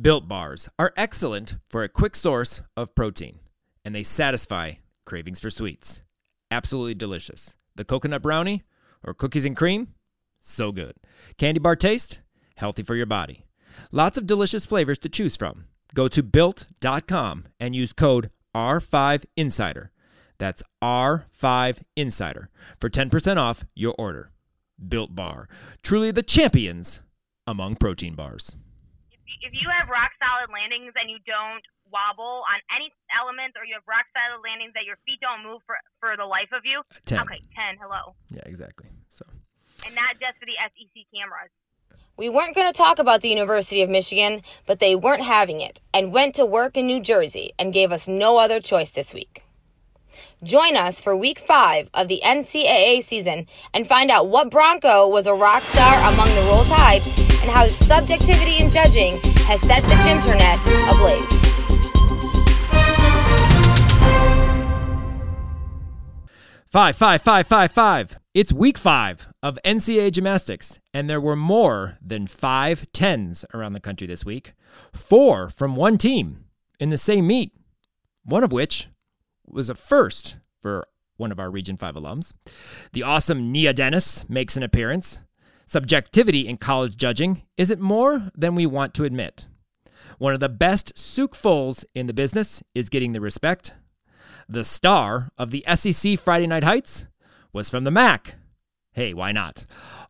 Built bars are excellent for a quick source of protein, and they satisfy cravings for sweets. Absolutely delicious. The coconut brownie or cookies and cream, so good. Candy bar taste, healthy for your body. Lots of delicious flavors to choose from. Go to built.com and use code R5Insider. That's R5 Insider for 10% off your order. Built Bar, truly the champions among protein bars. If you, have rock solid landings and you don't wobble on any elements, or you have rock solid landings that your feet don't move for for the life of you, uh, 10. okay, ten. Hello, Yeah, exactly. So, and not just for the SEC cameras. We weren't going to talk about the University of Michigan, but they weren't having it and went to work in New Jersey and gave us no other choice this week. Join us for week five of the NCAA season and find out what Bronco was a rock star among the Roll Tide and how subjectivity in judging has set the gym internet ablaze. Five, five, five, five, five. It's week five of NCAA gymnastics, and there were more than five tens around the country this week. Four from one team in the same meet, one of which was a first for one of our Region 5 alums. The awesome Nia Dennis makes an appearance. Subjectivity in college judging isn't more than we want to admit. One of the best Tsuk fulls in the business is getting the respect the star of the SEC Friday Night Heights was from the MAC. Hey, why not?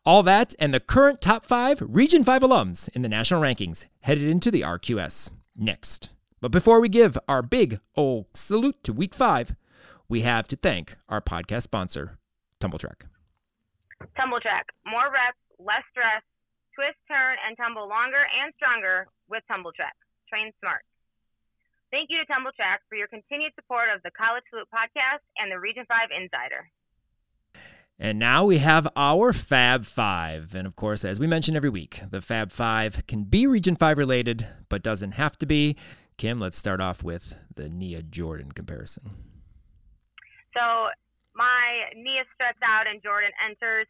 All that and the current top five Region 5 alums in the national rankings headed into the RQS next. But before we give our big old salute to week five, we have to thank our podcast sponsor, Tumbl Trak. Tumbl Trak, more reps, less stress, twist, turn, and tumble longer and stronger with Tumbl Trak. Train smart. Thank you to Tumbl Trak for your continued support of the College Salute podcast and the Region 5 Insider. And now we have our Fab Five. And of course, as we mention every week, the Fab Five can be Region 5 related, but doesn't have to be. Kim, let's start off with the Nia Jordan comparison. So my Nia struts out and Jordan enters.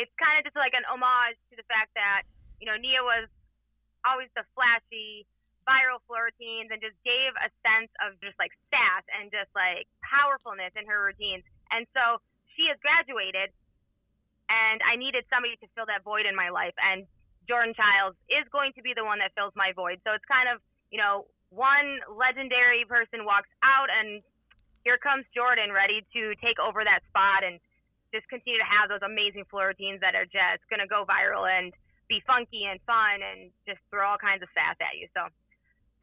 It's kind of just like an homage to the fact that, you know, Nia was always the flashy, viral floor routines and just gave a sense of just like sass and just like powerfulness in her routines. And so she has graduated and I needed somebody to fill that void in my life. And Jordan Chiles is going to be the one that fills my void. So it's kind of, you know, one legendary person walks out and here comes Jordan ready to take over that spot and just continue to have those amazing floor routines that are just going to go viral and be funky and fun and just throw all kinds of sass at you. So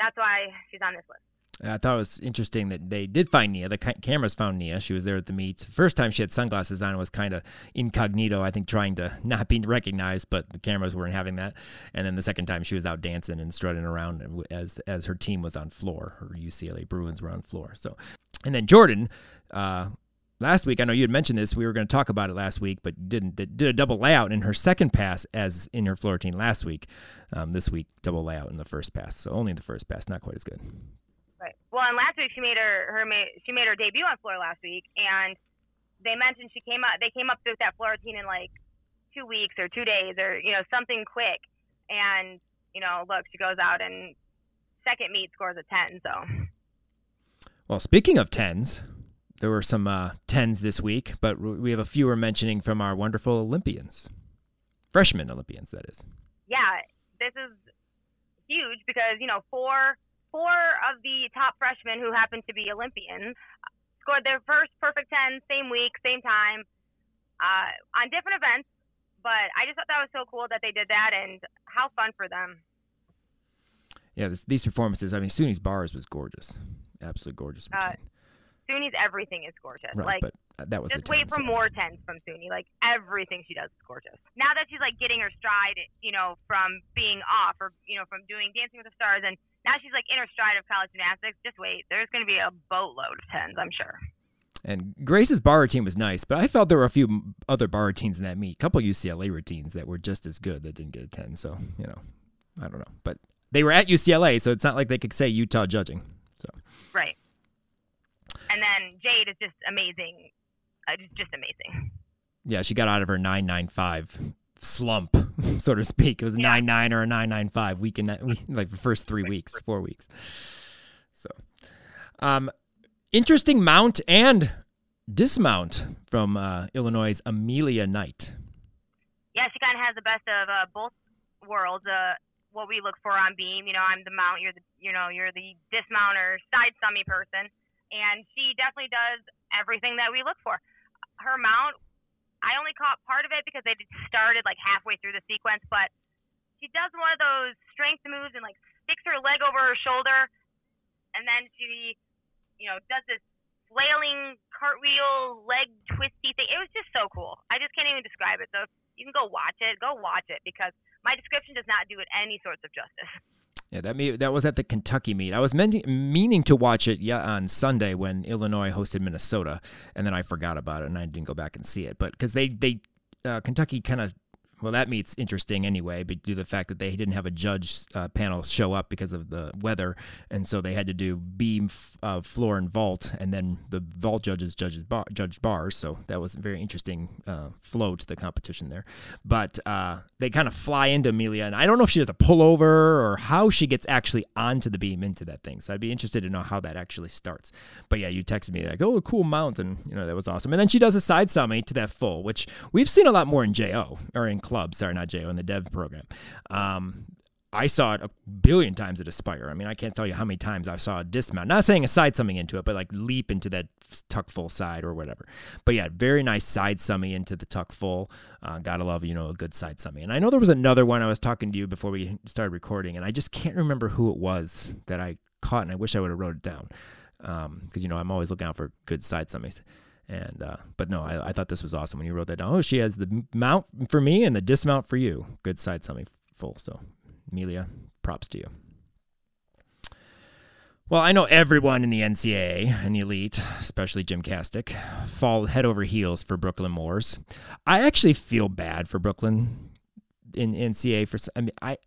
that's why she's on this list. I thought it was interesting that they did find Nia. The ca- cameras found Nia. She was there at the meet. The first time she had sunglasses on, was kind of incognito, I think, trying to not be recognized, but the cameras weren't having that. And then the second time, she was out dancing and strutting around as as her team was on floor. Her UCLA Bruins were on floor. So, and then Jordan, uh, last week, I know you had mentioned this. We were going to talk about it last week, but didn't. Did a double layout in her second pass as in her floor routine last week. Um, this week, double layout in the first pass. So only in the first pass, not quite as good. Well, and last week she made her her she made her debut on floor last week, and they mentioned she came up they came up with that floor routine in like two weeks or two days or you know something quick, and you know look she goes out and second meet scores a ten. So Well, speaking of tens, there were some uh, tens this week, but we have a few we're mentioning from our wonderful Olympians, freshman Olympians, that is. yeah, this is huge because you know four four of the top freshmen who happened to be Olympians scored their first perfect ten same week, same time, uh, on different events. But I just thought that was so cool that they did that, and how fun for them. Yeah, this, these performances. I mean, Suni's bars was gorgeous, absolutely gorgeous. Uh. Suni's everything is gorgeous. right, like but uh, that was just the wait for more tens from Suni. Like everything she does is gorgeous. Now that she's like getting her stride, you know, from being off or you know from doing Dancing with the Stars, and now she's like in her stride of college gymnastics. Just wait, there's going to be a boatload of tens, I'm sure. And Grace's bar routine was nice, but I felt there were a few other bar routines in that meet. A couple UCLA routines that were just as good that didn't get a 10. So, you know, I don't know. But they were at UCLA, so it's not like they could say Utah judging. So, Right. And then Jade is just amazing, uh, just, just amazing. yeah, she got out of her 995 slump, so to speak. It was a nine nine or a nine nine five week in like the first three weeks, four weeks. So, um, interesting mount and dismount from uh, Illinois' Amelia Knight. Yeah, she kind of has the best of uh, both worlds. Uh, what we look for on beam, you know, I'm the mount, you're the, you know, you're the dismount or side summy person, and she definitely does everything that we look for. Her mount, I only caught part of it because they started like halfway through the sequence, but she does one of those strength moves and like sticks her leg over her shoulder, and then she, you know, does this flailing cartwheel leg twisty thing. It was just so cool. I just can't even describe it. So you can go watch it. Go watch it because my description does not do it any sorts of justice. Yeah, that may, that was at the Kentucky meet. I was meant, meaning to watch it yeah, on Sunday when Illinois hosted Minnesota, and then I forgot about it and I didn't go back and see it. But because they they uh, Kentucky kind of well, that meets interesting anyway, but due to the fact that they didn't have a judge uh, panel show up because of the weather, and so they had to do beam, uh, floor, and vault, and then the vault judges judges bar, judged bars. So that was a very interesting uh, flow to the competition there. But uh, they kind of fly into Amelia, and I don't know if she does a pullover or how she gets actually onto the beam into that thing. So I'd be interested to know how that actually starts. But yeah, you texted me like, "Oh, a cool mount," and you know that was awesome. And then she does a side summy to that full, which we've seen a lot more in Jo or in club, sorry, not JO, in the dev program. Um, I saw it a billion times at Aspire. I mean, I can't tell you how many times I saw a dismount. Not saying a side summing into it, but like leap into that tuck full side or whatever. But yeah, very nice side summing into the tuck full. Uh, gotta love, you know, a good side summing. And I know there was another one I was talking to you before we started recording, and I just can't remember who it was that I caught, and I wish I would have wrote it down. Because, um, you know, I'm always looking out for good side summings. And uh, but no, I, I thought this was awesome when you wrote that down. Oh, she has the mount for me and the dismount for you. Good side summing full. So, Amelia, props to you. Well, I know everyone in the NCAA and the elite, especially GymCastic, fall head over heels for Brooklyn Moors. I actually feel bad for Brooklyn in NCAA for. I mean, I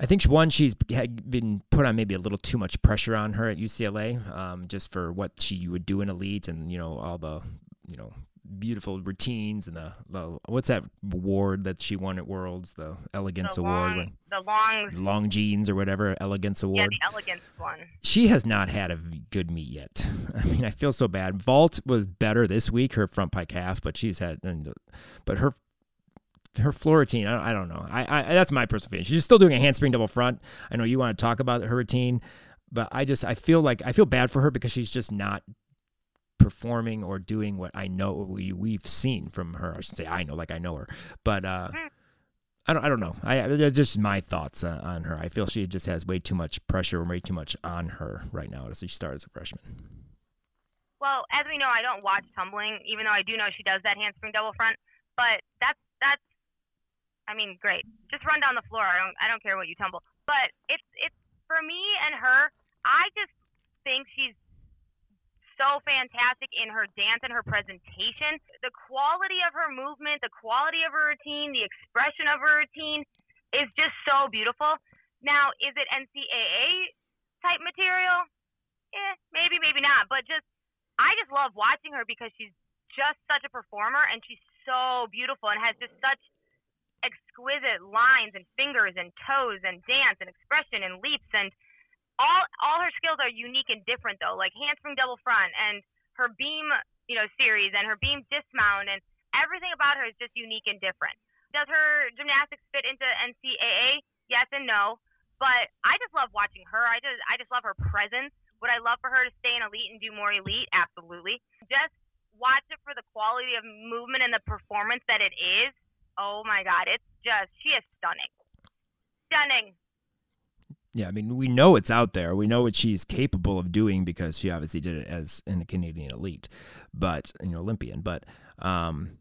I think one, she's been put on maybe a little too much pressure on her at UCLA, um, just for what she would do in elite, and you know all the you know beautiful routines and the, the what's that award that she won at Worlds, the Elegance the Award, long, the long Longines or whatever Elegance Award. Yeah, the Elegance one. She has not had a good meet yet. I mean, I feel so bad. Vault was better this week, her front pike half, but she's had, but her her floor routine. I, I don't know. I, I that's my personal feeling. She's still doing a handspring double front. I know you want to talk about her routine, but I just I feel like I feel bad for her because she's just not performing or doing what I know we we've seen from her. I should say I know, like I know her, but uh, I don't I don't know. I just my thoughts uh, on her. I feel she just has way too much pressure, way too much on her right now as she starts as a freshman. Well, as we know, I don't watch tumbling, even though I do know she does that handspring double front. But that's that's I mean, great. Just run down the floor. I don't I don't care what you tumble. But it's it's for me and her. I just think she's so fantastic in her dance and her presentation. The quality of her movement, the quality of her routine, the expression of her routine is just so beautiful. Now, is it NCAA type material? Eh, maybe, maybe not. But just, I just love watching her because she's just such a performer and she's so beautiful and has just such exquisite lines and fingers and toes and dance and expression and leaps and all all her skills are unique and different though like handspring double front and her beam you know series and her beam dismount and everything about her is just unique and different. Does her gymnastics fit into ncaa yes and no but i just love watching her. I just i just love her presence. Would i love for her to stay in elite and do more elite? Absolutely. Just watch it for the quality of movement and the performance that it is oh my god, it's just she is stunning, stunning. Yeah, I mean, we know it's out there. We know what she's capable of doing because she obviously did it as in the Canadian elite, but you know, Olympian. But um,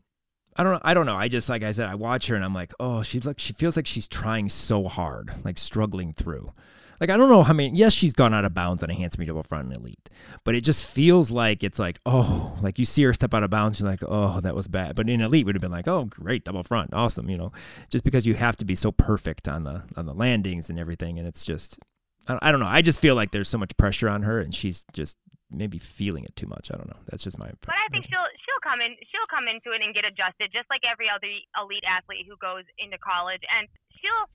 I don't know. I don't know. I just like I said, I watch her and I'm like, oh, she's like she feels like she's trying so hard, like struggling through. Like I don't know how many. Yes, she's gone out of bounds on a handspring double front in elite, but it just feels like it's like oh, like you see her step out of bounds, you're like oh, that was bad. But in elite, would have been like oh, great double front, awesome, you know, just because you have to be so perfect on the on the landings and everything, and it's just I don't know. I just feel like there's so much pressure on her, and she's just maybe feeling it too much. I don't know. That's just my. But I think she'll she'll come in she'll come into it and get adjusted, just like every other elite athlete who goes into college, and she'll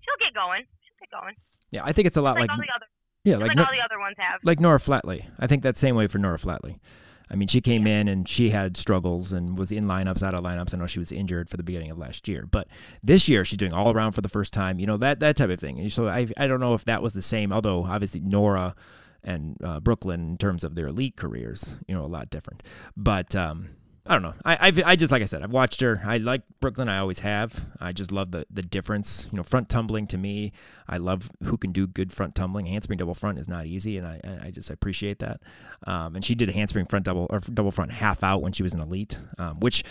she'll get going. Get going. Yeah, I think it's a lot like, like, all the other yeah, like, like, no- all the other ones have. like Nora Flatley. I think that same way for Nora Flatley. I mean, she came in and she had struggles and was in lineups, out of lineups. I know she was injured for the beginning of last year, but this year she's doing all around for the first time. You know that that type of thing. And so I I don't know if that was the same. Although obviously Nora and uh, Brooklyn in terms of their elite careers, you know, a lot different. But um, I don't know. I I've, I just like I said, I've watched her. I like Brooklyn. I always have. I just love the the difference. You know, front tumbling to me, I love who can do good front tumbling. Handspring double front is not easy, and I I just appreciate that. Um, and she did a handspring front double or double front half out when she was an elite, um, which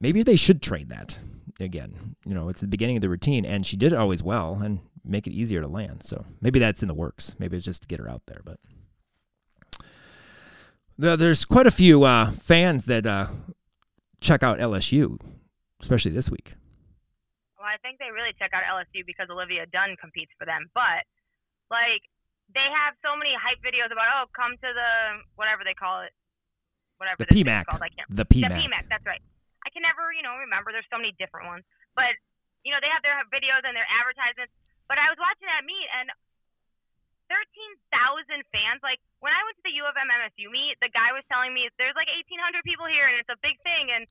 maybe they should train that again. You know, it's the beginning of the routine, and she did it always well and make it easier to land. So maybe that's in the works. Maybe it's just to get her out there, but. There's quite a few uh, fans that uh, check out LSU, especially this week. Well, I think they really check out LSU because Olivia Dunne competes for them. But like they have so many hype videos about oh come to the whatever they call it, whatever The PMAC. called. I can't. The The PMAC. PMAC. That's right. I can never you know remember. There's so many different ones, but you know they have their videos and their advertisements. But I was watching that meet and. 13,000 fans. Like when I went to the U of M MSU meet, the guy was telling me there's like 1,800 people here and it's a big thing. And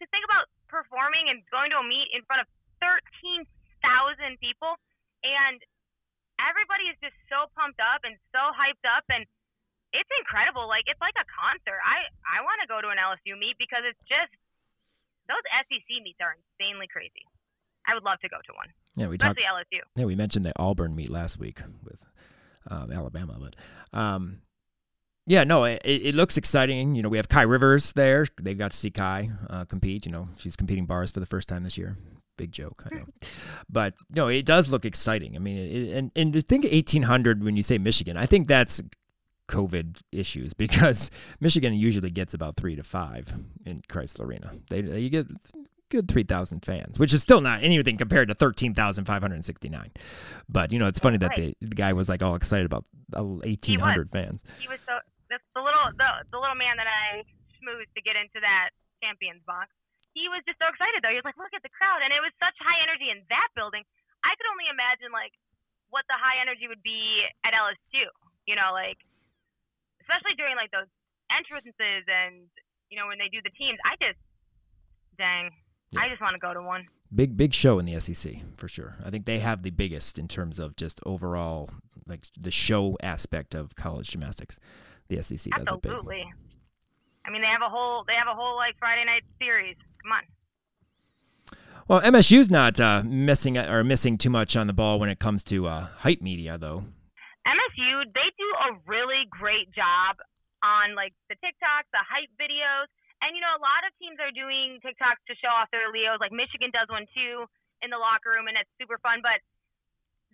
to think about performing and going to a meet in front of 13,000 people and everybody is just so pumped up and so hyped up and it's incredible. Like it's like a concert. I I want to go to an LSU meet because it's just those SEC meets are insanely crazy. I would love to go to one, Yeah, we talked. especially LSU. Yeah, we mentioned the Auburn meet last week um, Alabama, but um, yeah, no, it, it looks exciting. You know, we have Kai Rivers there. They got to see Kai uh, compete. You know, she's competing bars for the first time this year. Big joke, I know, but no, it does look exciting. I mean, it, and and to think eighteen hundred when you say Michigan, I think that's COVID issues because Michigan usually gets about three to five in Crisler Arena. They, they you get good 3,000 fans, which is still not anything compared to 13,569. But, you know, it's funny that Right. the, the guy was like all excited about uh, 1,800 fans. He was so the, the little the, the little man that I schmoozed to get into that champions box. He was just so excited though. He was like, "Look at the crowd," and it was such high energy in that building. I could only imagine like what the high energy would be at LSU. You know, like especially during like those entrances and you know when they do the teams. I just, dang, I just want to go to one. Big, big show in the SEC for sure. I think they have the biggest in terms of just overall, like the show aspect of college gymnastics. The SEC does. Absolutely. I mean, they have a whole they have a whole like Friday night series. Come on. Well, MSU's not uh, missing or missing too much on the ball when it comes to uh, hype media, though. MSU, they do a really great job on like the TikToks, the hype videos, and you know a lot of teams are doing TikToks to show off their Leos. Like Michigan does one too in the locker room, and it's super fun. But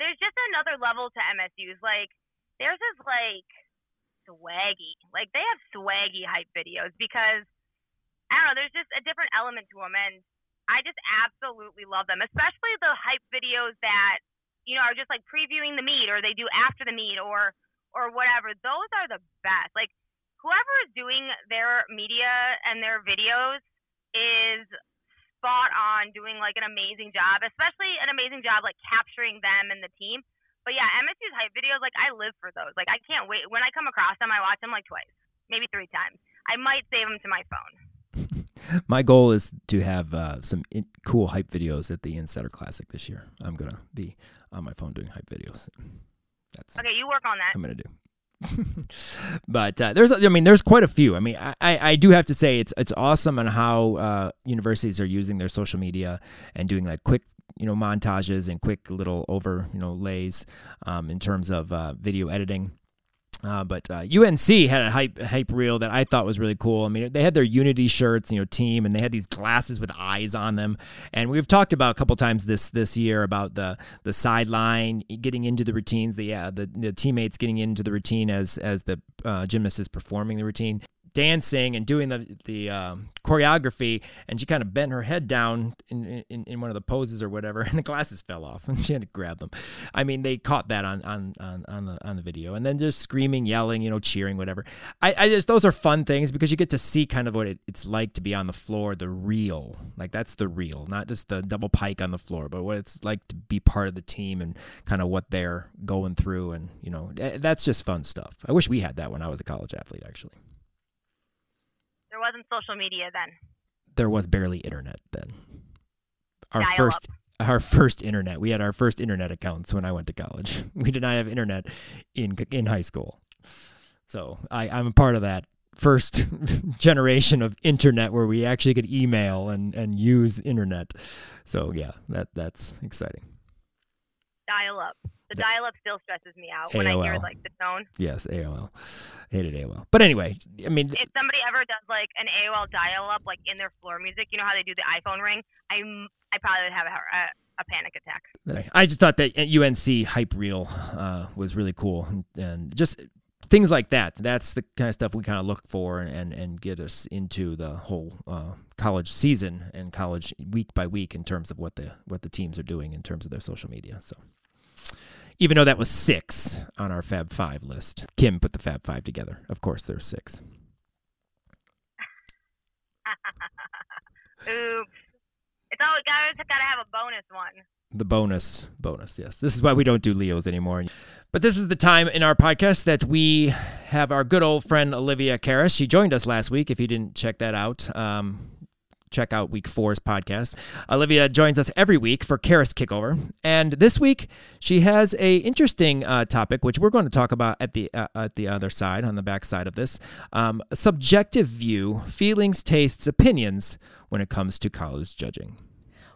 there's just another level to MSU's. Like theirs is like swaggy. Like they have swaggy hype videos because I don't know. There's just a different element to them, and I just absolutely love them, especially the hype videos that you know are just like previewing the meet or they do after the meet or or whatever. Those are the best. Like whoever is doing their media and their videos is spot on doing like an amazing job, especially an amazing job like capturing them and the team. But yeah, MSU's hype videos, like I live for those. Like I can't wait. When I come across them, I watch them like twice, maybe three times. I might save them to my phone. My goal is to have uh, some in- cool hype videos at the Insider Classic this year. I'm gonna be on my phone doing hype videos. That's Okay, you work on that. I'm gonna do. but uh, there's, I mean, there's quite a few. I mean, I, I do have to say it's it's awesome on how uh, universities are using their social media and doing like quick, you know, montages and quick little over, you know, lays um, in terms of uh, video editing. Uh, but uh, UNC had a hype hype reel that I thought was really cool. I mean, they had their Unity shirts, you know, team, and they had these glasses with eyes on them. And we've talked about a couple times this this year about the the sideline getting into the routines, the uh, the, the teammates getting into the routine as as the uh, gymnast is performing the routine. Dancing and doing the the um, choreography, and she kind of bent her head down in, in, in one of the poses or whatever, and the glasses fell off, and she had to grab them. I mean, they caught that on on on, on the on the video, and then just screaming, yelling, you know, cheering, whatever. I, I just those are fun things because you get to see kind of what it, it's like to be on the floor, the real, like that's the real, not just the double pike on the floor, but what it's like to be part of the team and kind of what they're going through, and you know, eh, that's just fun stuff. I wish we had that when I was a college athlete, actually wasn't social media then. There was barely internet then. Our Dial first up. our first internet. We had our first internet accounts when I went to college. We did not have internet in in high school. So I, I'm a part of that first generation of internet where we actually could email and, and use internet. So yeah, that that's exciting. Dial up. The dial up still stresses me out when I hear like the tone. Yes, AOL. Hated AOL. But anyway, I mean, if somebody ever does like an AOL dial up, like in their floor music, you know how they do the iPhone ring? I'm I probably would have a, a, a panic attack. I just thought that UNC hype reel uh, was really cool, and just things like that. That's the kind of stuff we kind of look for and and get us into the whole uh, college season and college week by week in terms of what the what the teams are doing in terms of their social media. So even though that was six on our Fab Five list. Kim put the Fab Five together. Of course, there's six. Oops. It's always got to have a bonus one. The bonus, bonus, yes. This is why we don't do Leos anymore. But this is the time in our podcast that we have our good old friend Olivia Karas. She joined us last week. If you didn't check that out, um, check out week four's podcast. Olivia joins us every week for Karas Kickover, and this week she has a interesting uh, topic which we're going to talk about at the uh, at the other side on the back side of this um, subjective view, feelings, tastes, opinions when it comes to college judging.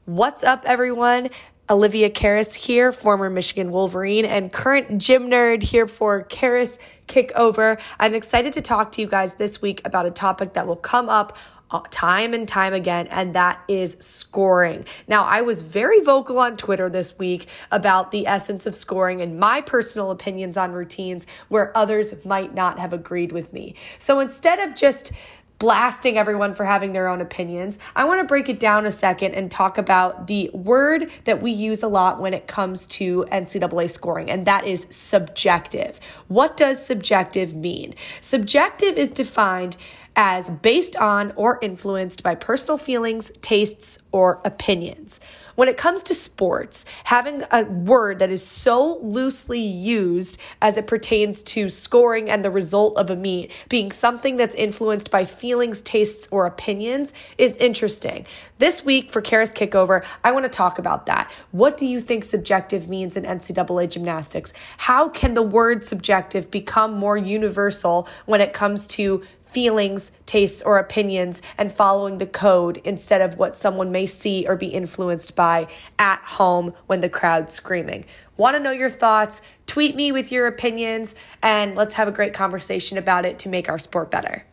What's up, everyone? Olivia Karas here, former Michigan Wolverine and current gym nerd here for Karas Kickover. I'm excited to talk to you guys this week about a topic that will come up Uh, time and time again, and that is scoring. Now, I was very vocal on Twitter this week about the essence of scoring and my personal opinions on routines where others might not have agreed with me. So instead of just blasting everyone for having their own opinions. I want to break it down a second and talk about the word that we use a lot when it comes to NCAA scoring, and that is subjective. What does subjective mean? Subjective is defined as based on or influenced by personal feelings, tastes, or opinions. When it comes to sports, having a word that is so loosely used as it pertains to scoring and the result of a meet being something that's influenced by feelings, tastes, or opinions is interesting. This week for Karas Kickover, I want to talk about that. What do you think subjective means in NCAA gymnastics? How can the word subjective become more universal when it comes to feelings, tastes, or opinions and following the code instead of what someone may see or be influenced by at home when the crowd's screaming. Want to know your thoughts? Tweet me with your opinions and let's have a great conversation about it to make our sport better.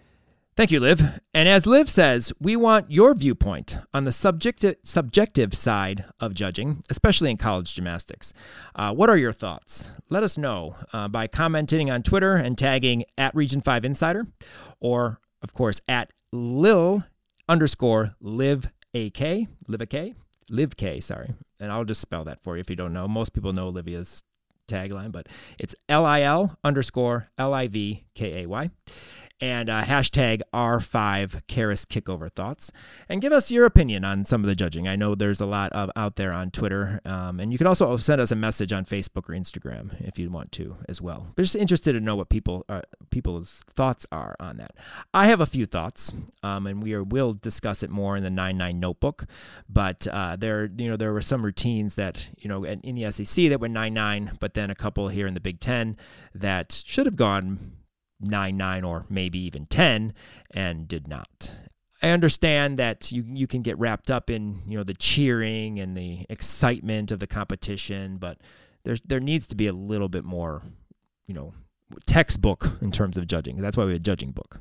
Thank you, Liv. And as Liv says, we want your viewpoint on the subjective, subjective side of judging, especially in college gymnastics. Uh, what are your thoughts? Let us know uh, by commenting on Twitter and tagging at Region 5 Insider, or, of course, at Lil underscore Liv AK, Liv AK, Liv K, sorry. And I'll just spell that for you if you don't know. Most people know Olivia's tagline, but it's L I L underscore L I V K A Y and uh, hashtag R5 Karas Kickover Thoughts, and give us your opinion on some of the judging. I know there's a lot of out there on Twitter, um, and you can also send us a message on Facebook or Instagram if you want to as well. But just interested to know what people uh, people's thoughts are on that. I have a few thoughts, um, and we are, will discuss it more in the 9-9 notebook. But uh, there, you know, there were some routines that you know in the SEC that went 9-9, but then a couple here in the Big Ten that should have gone nine nine or maybe even ten, and did not. I understand that you you can get wrapped up in you know the cheering and the excitement of the competition, but there's there needs to be a little bit more, you know, textbook in terms of judging. That's why we have a judging book.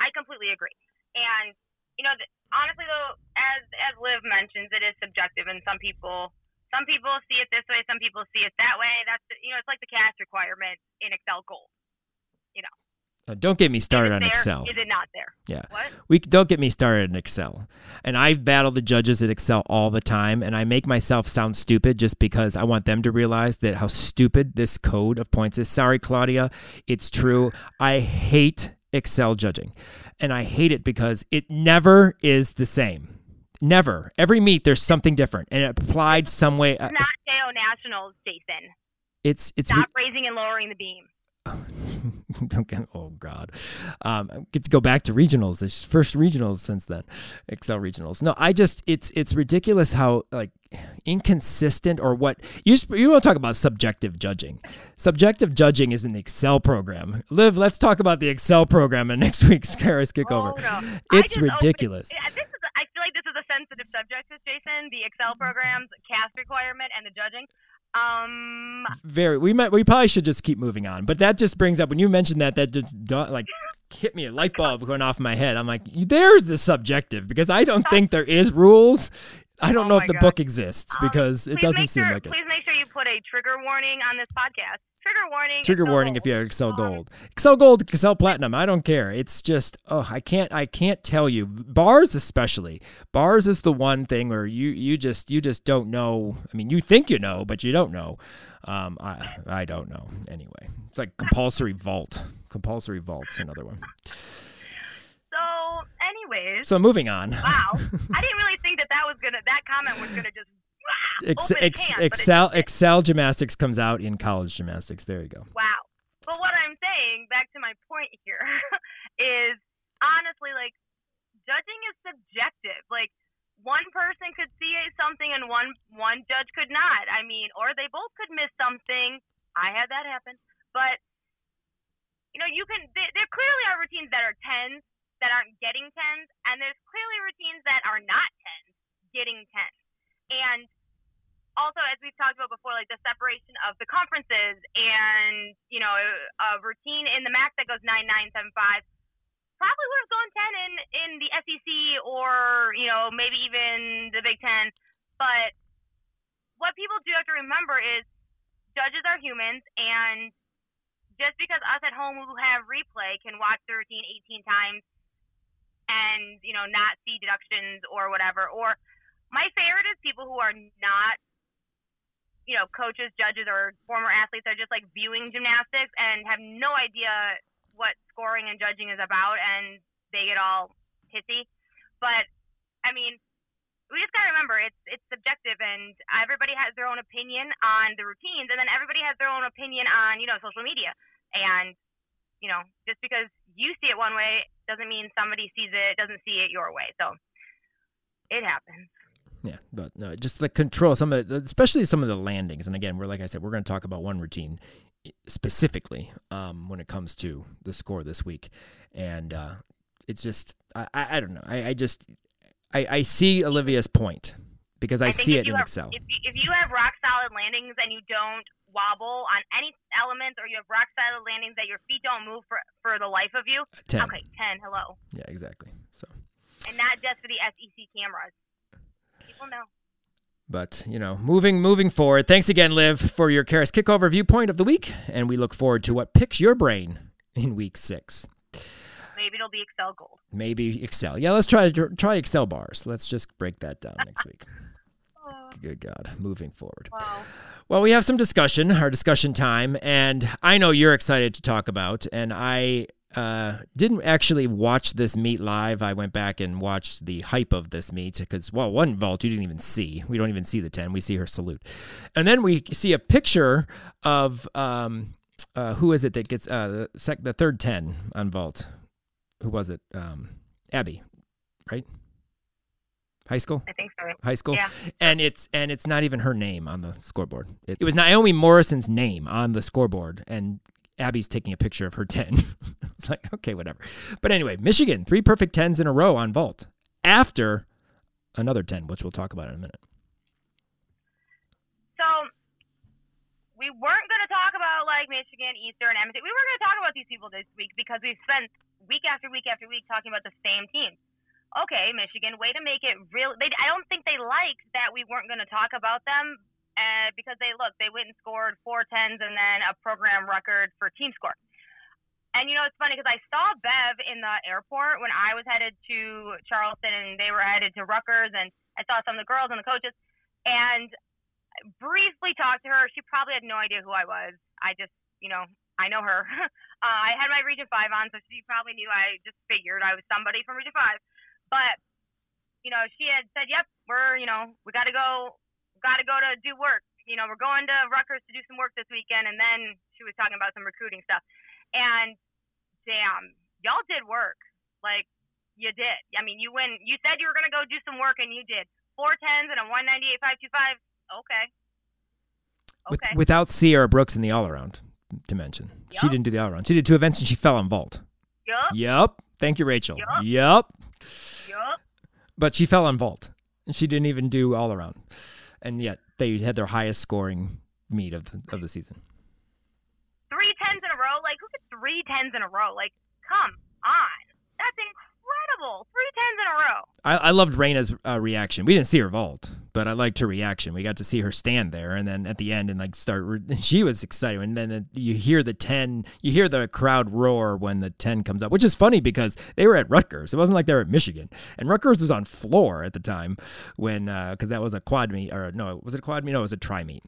I completely agree, and you know, honestly though, as as Liv mentions, it is subjective, and some people some people see it this way, some people see it that way. That's you know, it's like the cast requirement in Excel goals. You know, Uh, don't get me started on there? Excel. Is it not there? Yeah. What? We don't get me started in Excel. And I battle the judges at Excel all the time, and I make myself sound stupid just because I want them to realize that how stupid this code of points is. Sorry, Claudia, it's true. I hate Excel judging, and I hate it because it never is the same. Never. Every meet there's something different, and it applied some way. uh, It's not JO Nationals, Jason. It's it's Stop raising and lowering the beam. don't oh god um get to go back to regionals this first regionals since then excel regionals no i just it's it's ridiculous how like inconsistent or what you you want to talk about subjective judging subjective judging is in the excel program liv let's talk about the excel program in next week's Karas kickover Oh, no. It's just ridiculous Yeah, this is. I feel like this is a sensitive subject, Jason. The Excel programs, cast requirement, and the judging. Um, very we might we probably should just keep moving on but that just brings up when you mentioned that that just like hit me a light bulb going off in my head. I'm like there's the subjective because i don't think there is rules. I don't Oh know if the God. book exists um, because it doesn't seem sure, like it. Please make sure put a trigger warning on this podcast. Trigger warning. trigger Excel warning gold. if you have excel gold. Excel gold excel platinum. I don't care. It's just oh i can't i can't tell you. Bars especially. Bars is the one thing where you you just you just don't know. I mean you think you know but you don't know. Um i i don't know. Anyway it's like compulsory vault. Compulsory vault's another one. So, anyways, so moving on. Wow, I didn't really think that that was gonna. That comment was gonna just. Ex- ex- can, excel excel gymnastics comes out in college gymnastics there you go Wow. But what I'm saying, back to my point here, is honestly, like, judging is subjective. Like, one person could see something and one one judge could not. I mean, or they both could miss something. I had that happen. But you know, you can. There, there clearly are routines that are tens that aren't getting tens, and there's clearly routines that are not tens getting tens. And also, as we've talked about before, like the separation of the conferences and, you know, a routine in the MAC that goes 9975 probably would have gone 10 in, in the SEC or, you know, maybe even the Big Ten. But what people do have to remember is judges are humans, and just because us at home who have replay can watch the routine 18 times and, you know, not see deductions or whatever, or my favorite is people who are not you know, coaches, judges, or former athletes are just like viewing gymnastics and have no idea what scoring and judging is about, and they get all pissy. But I mean, we just gotta remember it's it's subjective, and everybody has their own opinion on the routines, and then everybody has their own opinion on you know social media. And you know, just because you see it one way doesn't mean somebody sees it doesn't see it your way. So it happens. Yeah, but no, just the control some of the, especially some of the landings. And again, we're like I said, we're going to talk about one routine specifically um, when it comes to the score this week, and uh, it's just I, I, I don't know. I, I just I, I see Olivia's point because I, think see it in have, Excel. If you, if you have rock solid landings and you don't wobble on any elements, or you have rock solid landings that your feet don't move for for the life of you, Ten. okay, ten, hello, Yeah, exactly. So, and not just for the SEC cameras. People know. but you know, moving moving forward. Thanks again, Liv, for your Karas kickover viewpoint of the week, and we look forward to what picks your brain in week six. Maybe it'll be Excel Gold. Maybe Excel. Yeah, let's try try Excel bars. Let's just break that down next week. Oh, Good God, moving forward. wow. Well, we have some discussion, our discussion time, and I know you're excited to talk about. And I uh, didn't actually watch this meet live. I went back and watched the hype of this meet because, well, one vault you didn't even see. We don't even see the 10. We see her salute. And then we see a picture of um, uh, who is it that gets uh, the, sec- the third 10 on vault? Who was it? Um, Abby, right? Heiskell? I think so. Heiskell Yeah. and it's and it's not even her name on the scoreboard it, it was naomi morrison's name on the scoreboard and abby's taking a picture of her 10 it's like okay whatever but anyway michigan three perfect 10s in a row on vault after another 10 which we'll talk about in a minute So we weren't going to talk about like Michigan, Eastern, Edmonton. We weren't going to talk about these people this week because we've spent week after week after week talking about the same teams. Okay, Michigan, way to make it real. They, I don't think they liked that we weren't going to talk about them uh, because they look they went and scored four tens and then a program record for team score. and you know, it's funny because I saw Bev in the airport when I was headed to Charleston, and they were headed to Rutgers, and I saw some of the girls and the coaches, and briefly talked to her. She probably had no idea who I was. I just, you know, I know her. uh, I had my Region Five on, so she probably knew. I just figured I was somebody from Region Five, but you know, she had said, "Yep, we're, you know, we got to go, got to go to do work. You know, we're going to Rutgers to do some work this weekend." And then she was talking about some recruiting stuff. And damn, y'all did work. Like you did. I mean, you win. You said you were gonna go do some work, and you did. Four tens and a one ninety eight five two five. Okay. Okay. With, without Sierra Brooks in the all around to mention, yep. she didn't do the all around. She did two events and she fell on vault. Yep. Yep. Thank you, Rachel. Yep. Yep. Yup. But she fell on vault. And she didn't even do all around. And yet they had their highest scoring meet of the, of the season three tens in a row. Like, come on. That's incredible. Three tens in a row. I, I loved Raina's uh, reaction. We didn't see her vault, but I liked her reaction. We got to see her stand there and then at the end and like start. She was excited. And then you hear the 10, you hear the crowd roar when the 10 comes up, which is funny because they were at Rutgers. It wasn't like they were at Michigan. And Rutgers was on floor at the time when, because uh, that was a quad meet, or no, was it a quad meet? No, it was a tri meet.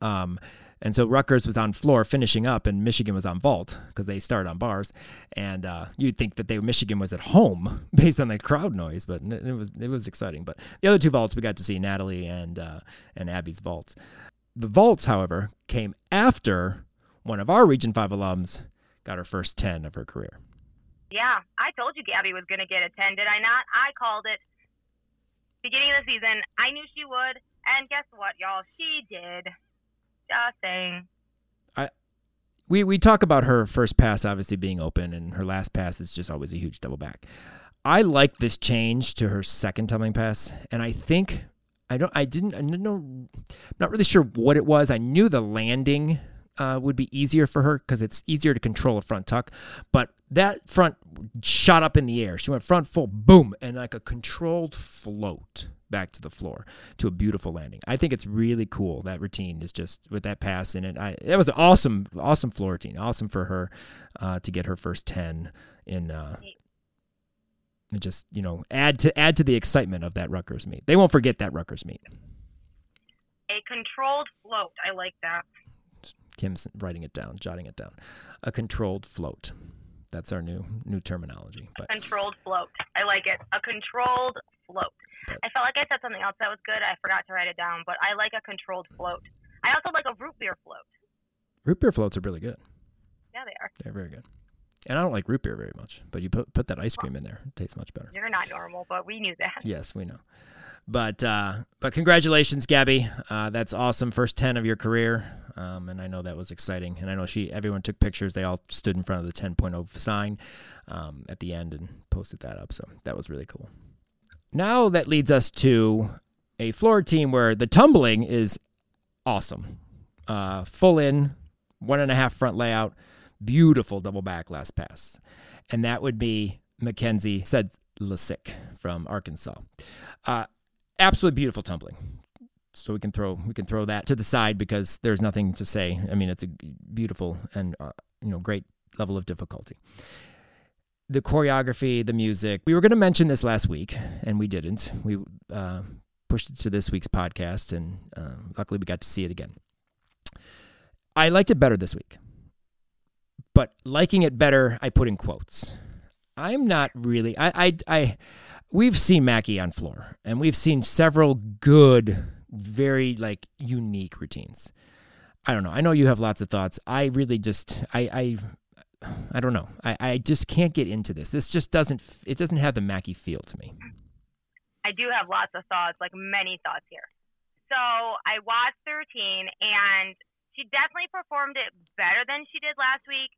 Um, and so Rutgers was on floor finishing up, and Michigan was on vault because they started on bars. And uh, you'd think that they Michigan was at home based on the crowd noise, but it was it was exciting. But the other two vaults we got to see Natalie and uh, and Abby's vaults. The vaults, however, came after one of our Region Five alums got her first ten of her career. Yeah, I told you Gabby was going to get a ten, did I not? I called it beginning of the season. I knew she would, and guess what, y'all? She did. Just saying. I we we talk about her first pass obviously being open, and her last pass is just always a huge double back. I like this change to her second tumbling pass, and I think I don't I didn't I didn't know I'm not really sure what it was. I knew the landing uh, would be easier for her because it's easier to control a front tuck, but that front shot up in the air. She went front full, boom, and like a controlled float back to the floor to a beautiful landing. I think it's really cool. That routine is just with that pass in it. I, that was an awesome, awesome floor routine. Awesome for her uh, to get her first 10 in. Uh, just you know add to add to the excitement of that Rutgers meet. They won't forget that Rutgers meet. A controlled float. I like that. Kim's writing it down, jotting it down. A controlled float. That's our new new terminology. But. A controlled float. I like it. A controlled float. But, I felt like I said something else that was good. I forgot to write it down, but I like a controlled float. I also like a root beer float. Root beer floats are really good. Yeah, they are. They're very good. And I don't like root beer very much, but you put put that ice cream in there, it tastes much better. You're not normal, but we knew that. Yes, we know. But uh, but congratulations, Gabby. Uh, that's awesome. First ten of your career, um, and I know that was exciting. And I know she everyone took pictures. They all stood in front of the 10.0 sign um, at the end and posted that up. So that was really cool. Now that leads us to a floor team where the tumbling is awesome. Uh, full in, one and a half front layout, beautiful double back last pass. And that would be Mackenzie said Lasick from Arkansas. Uh, absolutely beautiful tumbling. So we can throw we can throw that to the side because there's nothing to say. I mean, it's a beautiful and uh, you know great level of difficulty the choreography, the music. We were going to mention this last week, and we didn't. We uh, pushed it to this week's podcast, and uh, luckily we got to see it again. I liked it better this week, but liking it better, I put in quotes. I'm not really. I, I, I we've seen Mackie on floor, and we've seen several good, very like unique routines. I don't know. I know you have lots of thoughts. I really just I I I don't know. I, I just can't get into this. This just doesn't it doesn't have the Mackey feel to me. I do have lots of thoughts, like many thoughts here. So I watched the routine and she definitely performed it better than she did last week.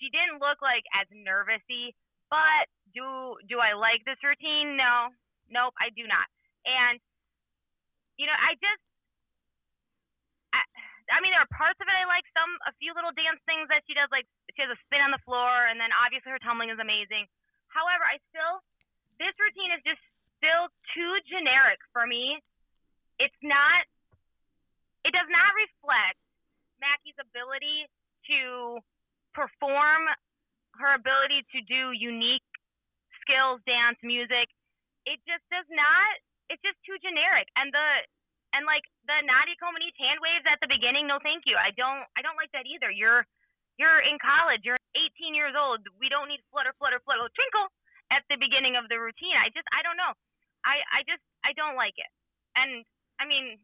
She didn't look like as nervousy, but do do I like this routine? No. Nope, I do not. And you know, I just I mean, there are parts of it I like. Some, a few little dance things that she does, like she has a spin on the floor, and then obviously her tumbling is amazing. However, I still, this routine is just still too generic for me. It's not, it does not reflect Mackie's ability to perform, her ability to do unique skills, dance, music, it just does not. It's just too generic. And the and like the Nadia Comaneci hand waves at the beginning, no thank you. I don't I don't like that either. You're you're in college. You're 18 years old. We don't need flutter, flutter, flutter, twinkle at the beginning of the routine. I just I don't know. I I just I don't like it. And I mean,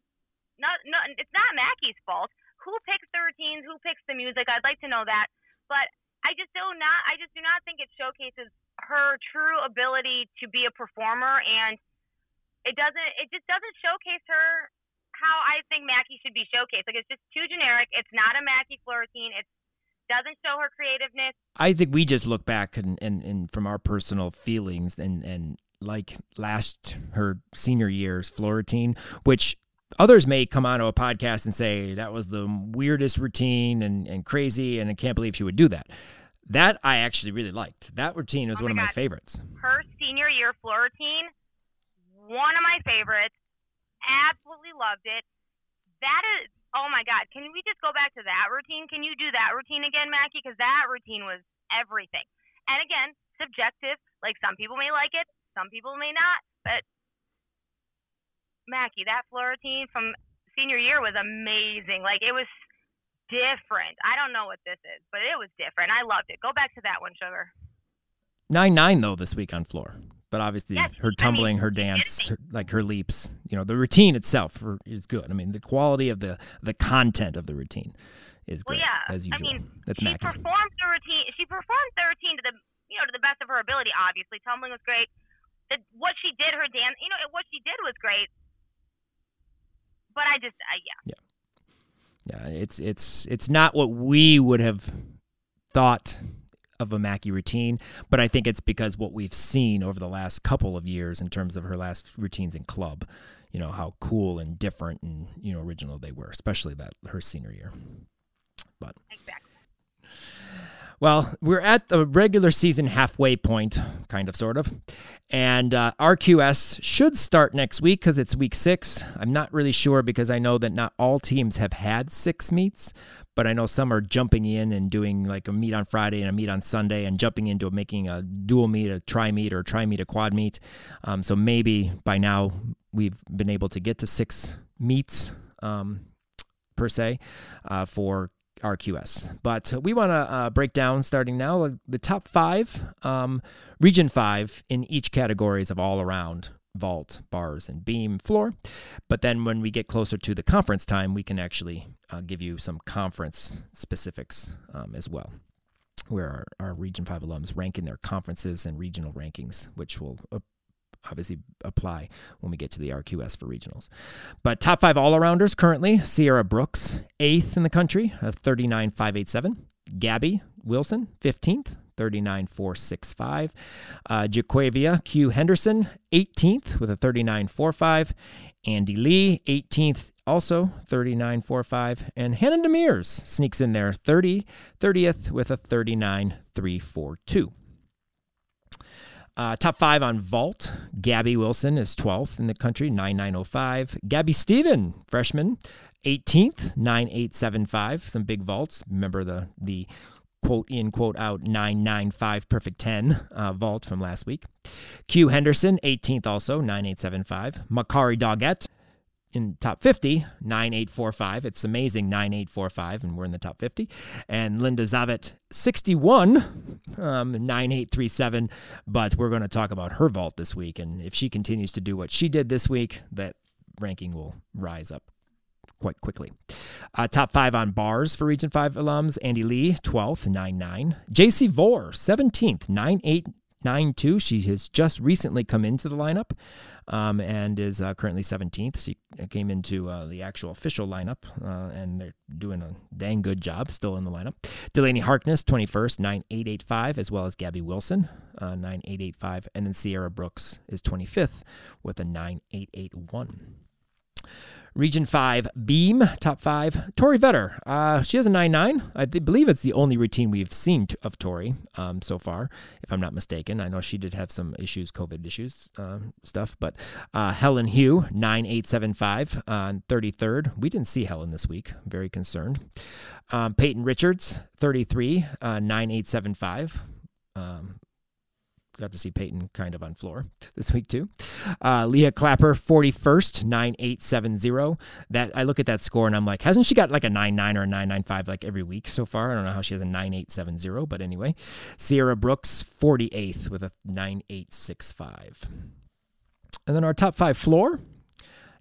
not no, it's not Mackie's fault. Who picks the routines? Who picks the music? I'd like to know that. But I just do not. I just do not think it showcases her true ability to be a performer, and it doesn't. It just doesn't showcase her how I think Mackie should be showcased. Like it's just too generic. It's not a Mackie routine. It doesn't show her creativeness. I think we just look back and, and, and from our personal feelings and, and like last her senior year's floor routine, which others may come onto a podcast and say that was the weirdest routine and, and crazy and I can't believe she would do that. That I actually really liked. That routine was oh one of God. my favorites. Her senior year floor routine, one of my favorites. Absolutely loved it. That is, oh my God. Can we just go back to that routine? Can you do that routine again, Mackie? Because that routine was everything. And again, subjective. Like some people may like it, some people may not. But Mackie, that floor routine from senior year was amazing. Like it was different. I don't know what this is, but it was different. I loved it. Go back to that one, Sugar. Nine nine though this week on floor, but obviously yes, her tumbling, I mean, her dance, her, like her leaps. You know, the routine itself is good. I mean, the quality of the the content of the routine is great well, yeah. as usual. I mean, That's she performed the routine. She performed the routine to the you know to the best of her ability. Obviously, tumbling was great. The, what she did, her dance, you know, what she did was great. But I just, uh, yeah. Yeah. Yeah, it's it's it's not what we would have thought of a Mackie routine, but I think it's because what we've seen over the last couple of years in terms of her last routines in club, you know, how cool and different and you know original they were, especially that her senior year. But exactly. Well, we're at the regular season halfway point, kind of, sort of. And uh, RQS should start next week because it's week six. I'm not really sure because I know that not all teams have had six meets, but I know some are jumping in and doing like a meet on Friday and a meet on Sunday and jumping into making a dual meet, a tri meet, or tri meet, a quad meet. Um, so maybe by now we've been able to get to six meets um, per se uh, for RQS. But we want to uh, break down starting now the top five, um, region five in each categories of all around vault, bars, and beam floor. But then when we get closer to the conference time, we can actually uh, give you some conference specifics um, as well. Where our, our Region 5 alums rank in their conferences and regional rankings, which will uh, obviously apply when we get to the RQS for regionals. But top five all arounders currently Sierra Brooks, eighth in the country, a 39.587. Gabby Wilson, 15th, 39.465. Uh, JerQuavia Q Henderson, 18th with a 39.45. Andy Lee, 18th, also 39.45. And Hannah Demirs sneaks in there, 30, 30th with a 39.342. Uh, top five on vault. Gabby Wilson is 12th in the country, 9905. Gabby Steven, freshman, 18th, 9875. Some big vaults. Remember the the quote in quote out 995 perfect 10 uh, vault from last week. Q Henderson, 18th also, 9875. Makarri Doggette, in top 50, 9845. It's amazing, 9845, and we're in the top 50. And Linda Zavet, 61, um, 9837. But we're going to talk about her vault this week. And if she continues to do what she did this week, that ranking will rise up quite quickly. Uh, top five on bars for Region 5 alums Andy Lee, 12th, 9 JC Vore, 17th, 9 9-2. She has just recently come into the lineup um, and is uh, currently 17th. She came into uh, the actual official lineup, uh, and they're doing a dang good job still in the lineup. Delaney Harkness, 21st, 9885, as well as Gabby Wilson, uh, 9885. And then Sierra Brooks is 25th with a 9881. Region 5, Beam, top five. Tori Vetter, uh, she has a 9 9. I believe it's the only routine we've seen of Tori um, so far, if I'm not mistaken. I know she did have some issues, COVID issues uh, stuff, but uh, Helen Hu, 9875 on 33rd. We didn't see Helen this week. Very concerned. Um, Peyton Richards, 33, uh, 9875. Um, got to see Peyton kind of on floor this week too. Uh, Leah Clapper, 41st, 9870. That I look at that score and I'm like, hasn't she got like a 99 or a 995 like every week so far? I don't know how she has a 9870, but anyway. Sierra Brooks, 48th with a 9865. And then our top five floor.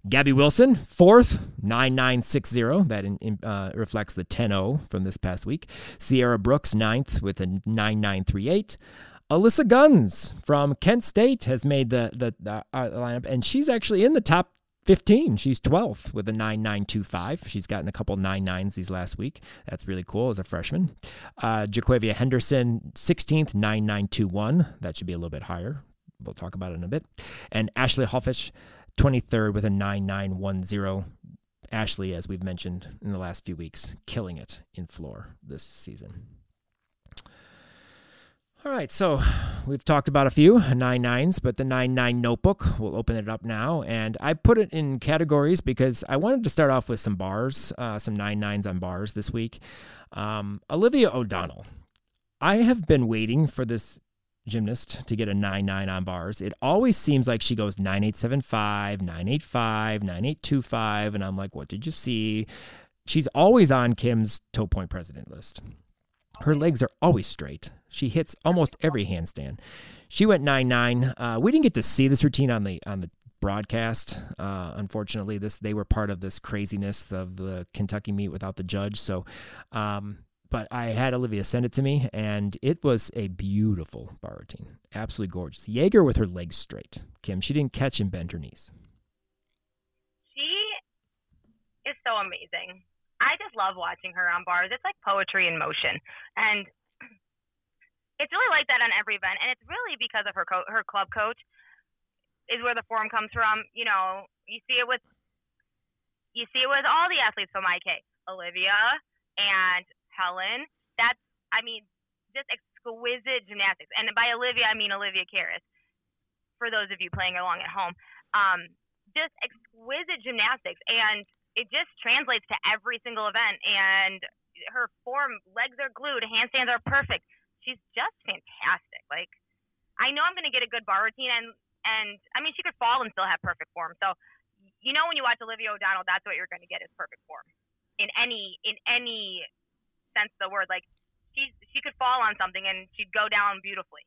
Gabby Wilson, fourth, 9960. That in, uh, reflects the 10 0 from this past week. Sierra Brooks, ninth, with a 9938. Alyssa Guns from Kent State has made the the, the uh, lineup, and she's actually in the top 15. She's 12th with a 9925. She's gotten a couple 99s these last week. That's really cool as a freshman. Uh, JerQuavia Henderson, 16th, 9921. That should be a little bit higher. We'll talk about it in a bit. And Ashley Hoffish, 23rd with a 9910. Ashley, as we've mentioned in the last few weeks, killing it in floor this season. All right, so we've talked about a few nine nines, but the nine nine notebook, we'll open it up now. And I put it in categories because I wanted to start off with some bars, uh, some nine nines on bars this week. Um, Olivia O'Donnell. I have been waiting for this gymnast to get a 9 9 on bars. It always seems like she goes 9875, 985, 9825. And I'm like, what did you see? She's always on Kim's toe point president list. Her legs are always straight. She hits almost every handstand. She went nine nine. Uh, we didn't get to see this routine on the on the broadcast. Uh, unfortunately, this they were part of this craziness of the Kentucky meet without the judge. So, um, but I had Olivia send it to me, and it was a beautiful bar routine, absolutely gorgeous. Jaeger with her legs straight. Kim, she didn't catch and bend her knees. She is so amazing. I just love watching her on bars. It's like poetry in motion, and it's really like that on every event. And it's really because of her co- her club coach is where the form comes from. You know, you see it with you see it with all the athletes from IK, Olivia and Helen. That's I mean, just exquisite gymnastics. And by Olivia, I mean Olivia Karas. For those of you playing along at home, um, just exquisite gymnastics and it just translates to every single event. And her form, legs are glued, handstands are perfect. She's just fantastic. Like, I know I'm going to get a good bar routine, and and I mean, she could fall and still have perfect form. So, you know, when you watch Olivia O'Donnell, that's what you're going to get is perfect form in any in any sense of the word. Like, she she could fall on something and she'd go down beautifully.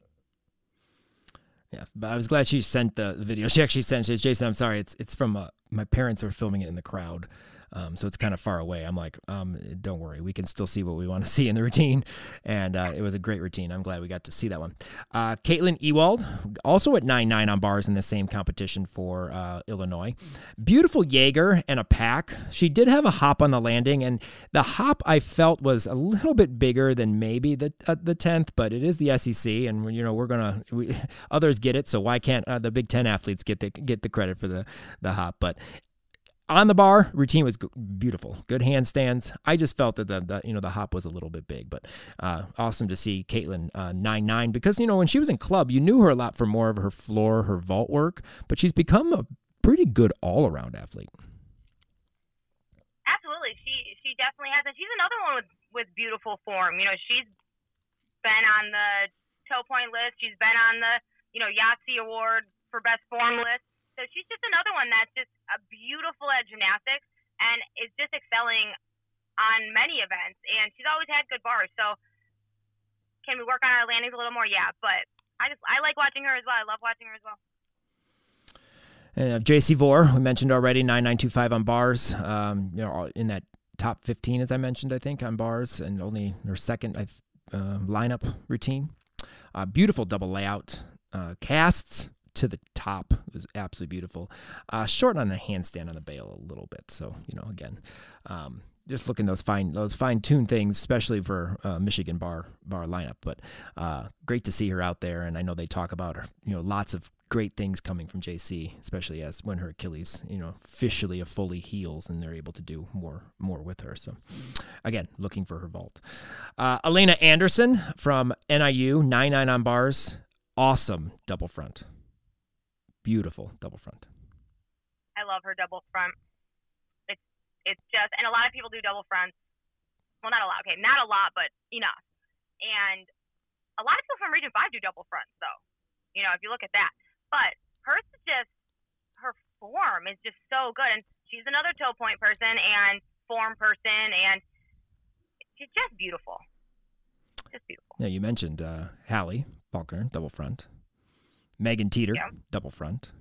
Yeah, but I was glad she sent the video. She actually sent it. Jason, I'm sorry. It's it's from uh, my parents are filming it in the crowd. Um, so it's kind of far away. I'm like, um, don't worry, we can still see what we want to see in the routine. And uh, it was a great routine. I'm glad we got to see that one. Uh, Caitlin Ewald, also at 9 9 on bars in the same competition for uh, Illinois. Beautiful Jaeger and a pack. She did have a hop on the landing, and the hop I felt was a little bit bigger than maybe the uh, the 10th, but it is the SEC, and you know we're gonna we, others get it, so why can't uh, the Big Ten athletes get the get the credit for the the hop? But on the bar routine was beautiful good handstands. I just felt that the, the, you know the hop was a little bit big but uh, awesome to see caitlin uh, 9-9 because you know when she was in club you knew her a lot for more of her floor her vault work but she's become a pretty good all-around athlete. Absolutely. She she definitely has and she's another one with with beautiful form. You know she's been on the toe point list. She's been on the you know yahtzee award for best form list so she's just another one that's just a beautiful at gymnastics and is just excelling on many events. And she's always had good bars. So can we work on our landings a little more? Yeah, but I just I like watching her as well. I love watching her as well. And uh, JC Vore, we mentioned already, 9925 on bars. Um, you know, in that top 15, as I mentioned, I think, on bars, and only her second uh, lineup routine. Uh, beautiful double layout. Uh, casts, to the top. It was absolutely beautiful. Uh, short on the handstand on the bail a little bit. So, you know, again, um, just looking those fine those fine tuned things, especially for uh, Michigan bar bar lineup. But uh, great to see her out there, and I know they talk about her, you know lots of great things coming from JC, especially as when her Achilles, you know, officially a fully heals and they're able to do more more with her. So, again, looking for her vault. Uh, Elena Anderson from NIU, nine nine on bars, awesome double front, beautiful double front. I love her double front. It's it's just, and a lot of people do double fronts. Well, not a lot. Okay, not a lot, but enough. And a lot of people from Region Five do double fronts, though. You know, if you look at that. But hers is just her form is just so good, and she's another toe point person and form person, and she's just beautiful. Just beautiful. Yeah, you mentioned uh, Hallie Faulkner, double front. Megan Teeter, Yeah. double front.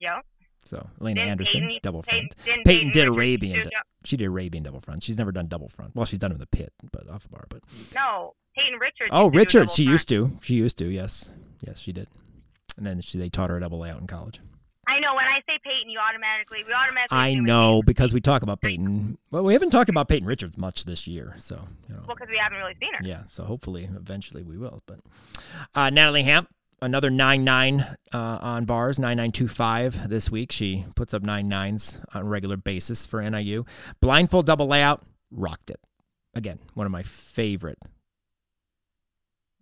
Yep. So Elena Didn't Anderson, Peyton- double front. Peyton- Peyton did Arabian. do She did Arabian double front. She's never done double front. Well, she's done it in the pit, but off a bar. But No, Peyton Richards. oh, Richards, she front. used to. She used to. Yes, yes, she did. And then she, they taught her a double layout in college. I know. When I say Peyton, you automatically we automatically. I know because we talk about Peyton. Well, we haven't talked about Peyton Richards much this year, so you know. Well, because we haven't really seen her. Yeah, so hopefully, eventually, we will. But uh, Natalie Hamp, another nine nine uh, on bars, nine nine two five this week. She puts up nine nines on a regular basis for NIU. Blindfold double layout, rocked it. Again, one of my favorite,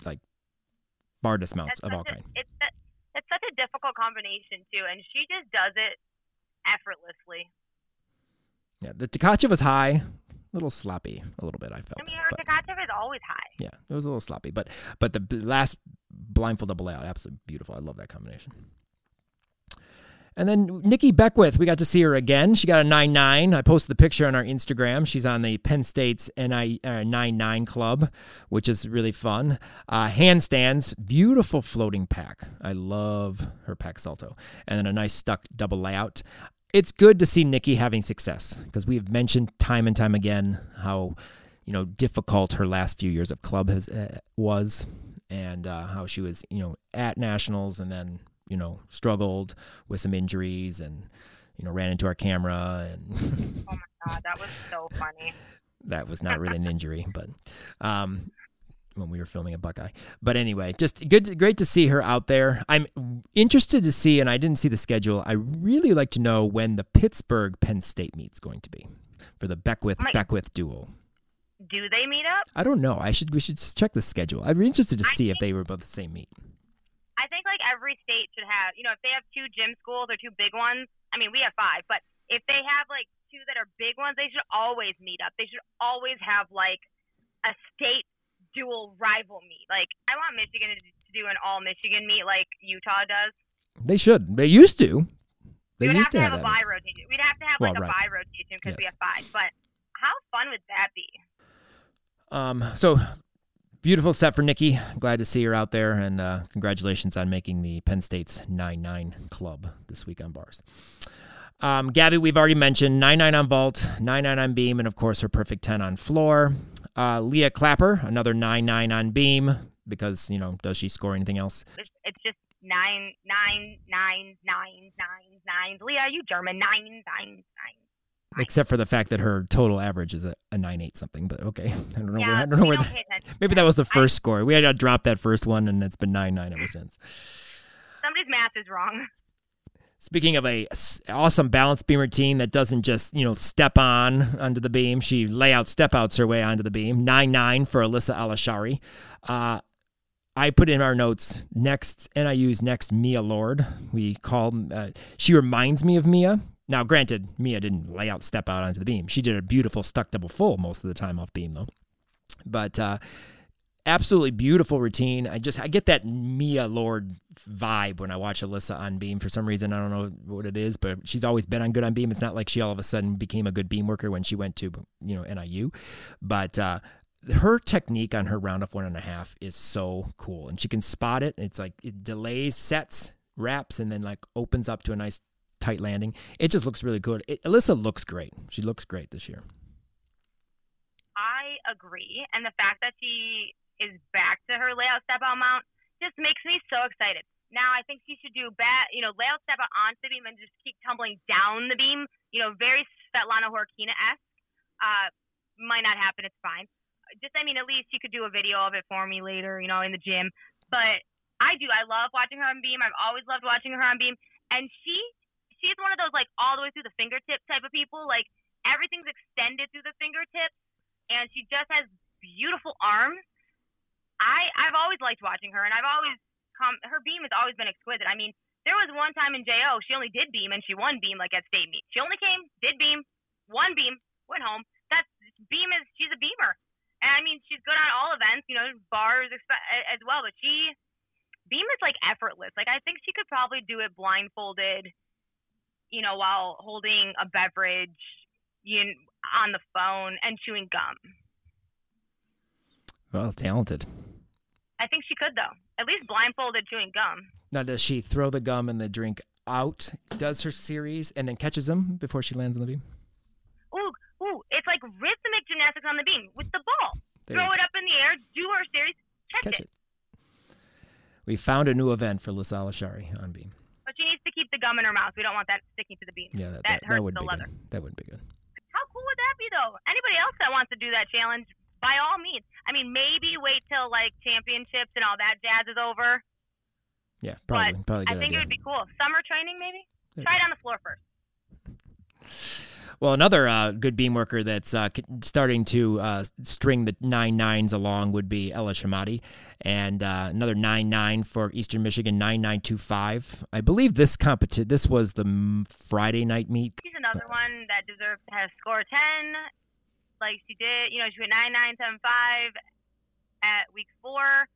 like bar dismounts That's of all a- kind. It's it's such a difficult combination too, and she just does it effortlessly. Yeah, the Tkachev was high, a little sloppy, a little bit. I felt. I mean, her Tkachev is always high. Yeah, it was a little sloppy, but but the last blindfold double layout, absolutely beautiful. I love that combination. And then Nikki Beckwith, we got to see her again. She got a 9 9. I posted the picture on our Instagram. She's on the Penn State's NI, uh, 9 9 club, which is really fun. Uh, handstands, beautiful floating pack. I love her pack salto. And then a nice stuck double layout. It's good to see Nikki having success because we've mentioned time and time again how you know difficult her last few years of club has uh, was and uh, how she was you know at nationals and then you know struggled with some injuries and you know ran into our camera and Oh my god, that was so funny. that was not really an injury but um when we were filming a buckeye. But anyway just good to, great to see her out there. I'm interested to see and i didn't see the schedule i really like to know when the pittsburgh penn state meet's going to be for the beckwith beckwith duel Do they meet up? I don't know. I should we should check the schedule. I'd be interested to see if they were both the same meet. I think like every state should have, you know, if they have two gym schools or two big ones. I mean, we have five, but if they have like two that are big ones, they should always meet up. They should always have like a state dual rival meet. Like I want Michigan to do an all Michigan meet like Utah does. They should. They used to. They we would used have to have, have a bi rotation. We'd have to have Well, like a right. bye rotation because we have five. But how fun would that be? Um. So beautiful set for Nikki. Glad to see her out there, and uh, congratulations on making the Penn State's nine nine club this week on bars. Um, Gabby, we've already mentioned nine nine on vault, nine nine on beam, and of course her perfect ten on floor. Uh, Leah Clapper, another nine nine on beam because you know does she score anything else? It's, just nine, nine, nine, nine, nine, nine. Leah, you German? Nine, nine, nine. Except for the fact that her total average is a, a nine eight something, but okay, I don't know. Yeah, where, I don't know where. don't That, maybe that was the first score. We had to drop that first one, and it's been nine nine ever since. Somebody's math is wrong. Speaking of a awesome balance beam routine that doesn't just you know step on onto the beam, she lay out step outs her way onto the beam. Nine nine for Alyssa Alashari. Uh, I put in our notes next NIU's next Mia Lord. We call uh, she reminds me of Mia. Now, granted, Mia didn't lay out step out onto the beam. She did a beautiful stuck double full most of the time off beam though. But uh, absolutely beautiful routine. I just I get that Mia Lord vibe when I watch Alyssa on beam for some reason. I don't know what it is, but she's always been on good on beam. It's not like she all of a sudden became a good beam worker when she went to you know NIU, but uh, her technique on her round off one and a half is so cool, and she can spot it. It's like it delays, sets, wraps, and then like opens up to a nice tight landing. It just looks really good. It, Alyssa looks great. She looks great this year. I agree, and the fact that she is back to her layout step out mount just makes me so excited. Now I think she should do bat, you know, layout step out onto the beam and just keep tumbling down the beam. You know, very Svetlana Khorkina esque. Uh, might not happen. It's fine. Just I mean, at least you could do a video of it for me later. You know, in the gym. But I do. I love watching her on beam. I've always loved watching her on beam. And she she's one of those like all the way through the fingertip type of people. Like everything's extended through the fingertips, and she just has beautiful arms. I I've always liked watching her, and I've always come. Her beam has always been exquisite. I mean, there was one time in JO she only did beam and she won beam like at state meet. She only came, did beam, won beam, went home. That's beam is she's a beamer. And I mean, she's good on all events, you know, bars as well. But she Beam is like effortless. Like I think she could probably do it blindfolded, you know, while holding a beverage, you on the phone and chewing gum. Well, talented. I think she could though. At least blindfolded chewing gum. Now, does she throw the gum and the drink out? Does her series and then catches them before she lands on the beam? Ooh, ooh! It's like rhythmic gymnastics on the beam with the ball. There throw it up in the air, do her series, catch, catch it. it. We found a new event for LaSalle Shari on beam. But she needs to keep the gum in her mouth. We don't want that sticking to the beam. Yeah, that, that, that, that would be leather. Good. That wouldn't be good. How cool would that be, though? Anybody else that wants to do that challenge, by all means. I mean, maybe wait till like championships and all that jazz is over. Yeah, probably. But probably. I think idea. it would be cool. Summer training, maybe. Try it on the floor first. Well, another uh, good beam worker that's uh, starting to uh, string the nine nines along would be Ella Shamati, and uh, another nine nine for Eastern Michigan nine nine two five. I believe this competi- This was the Friday night meet. She's another one that deserves to have score ten, like she did. You know, she went nine nine seven five at week four.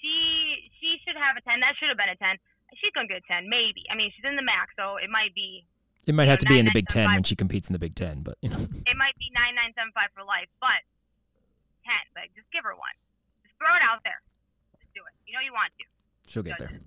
She she should have a ten. That should have been a ten. She's gonna get a ten, maybe. I mean, she's in the max, so it might be it might have to be in the Big Ten when she competes in the Big Ten, but you know. It might be nine nine seven five for life, but ten. Like, just give her one. Just throw it out there. Just do it. You know you want to. She'll get there.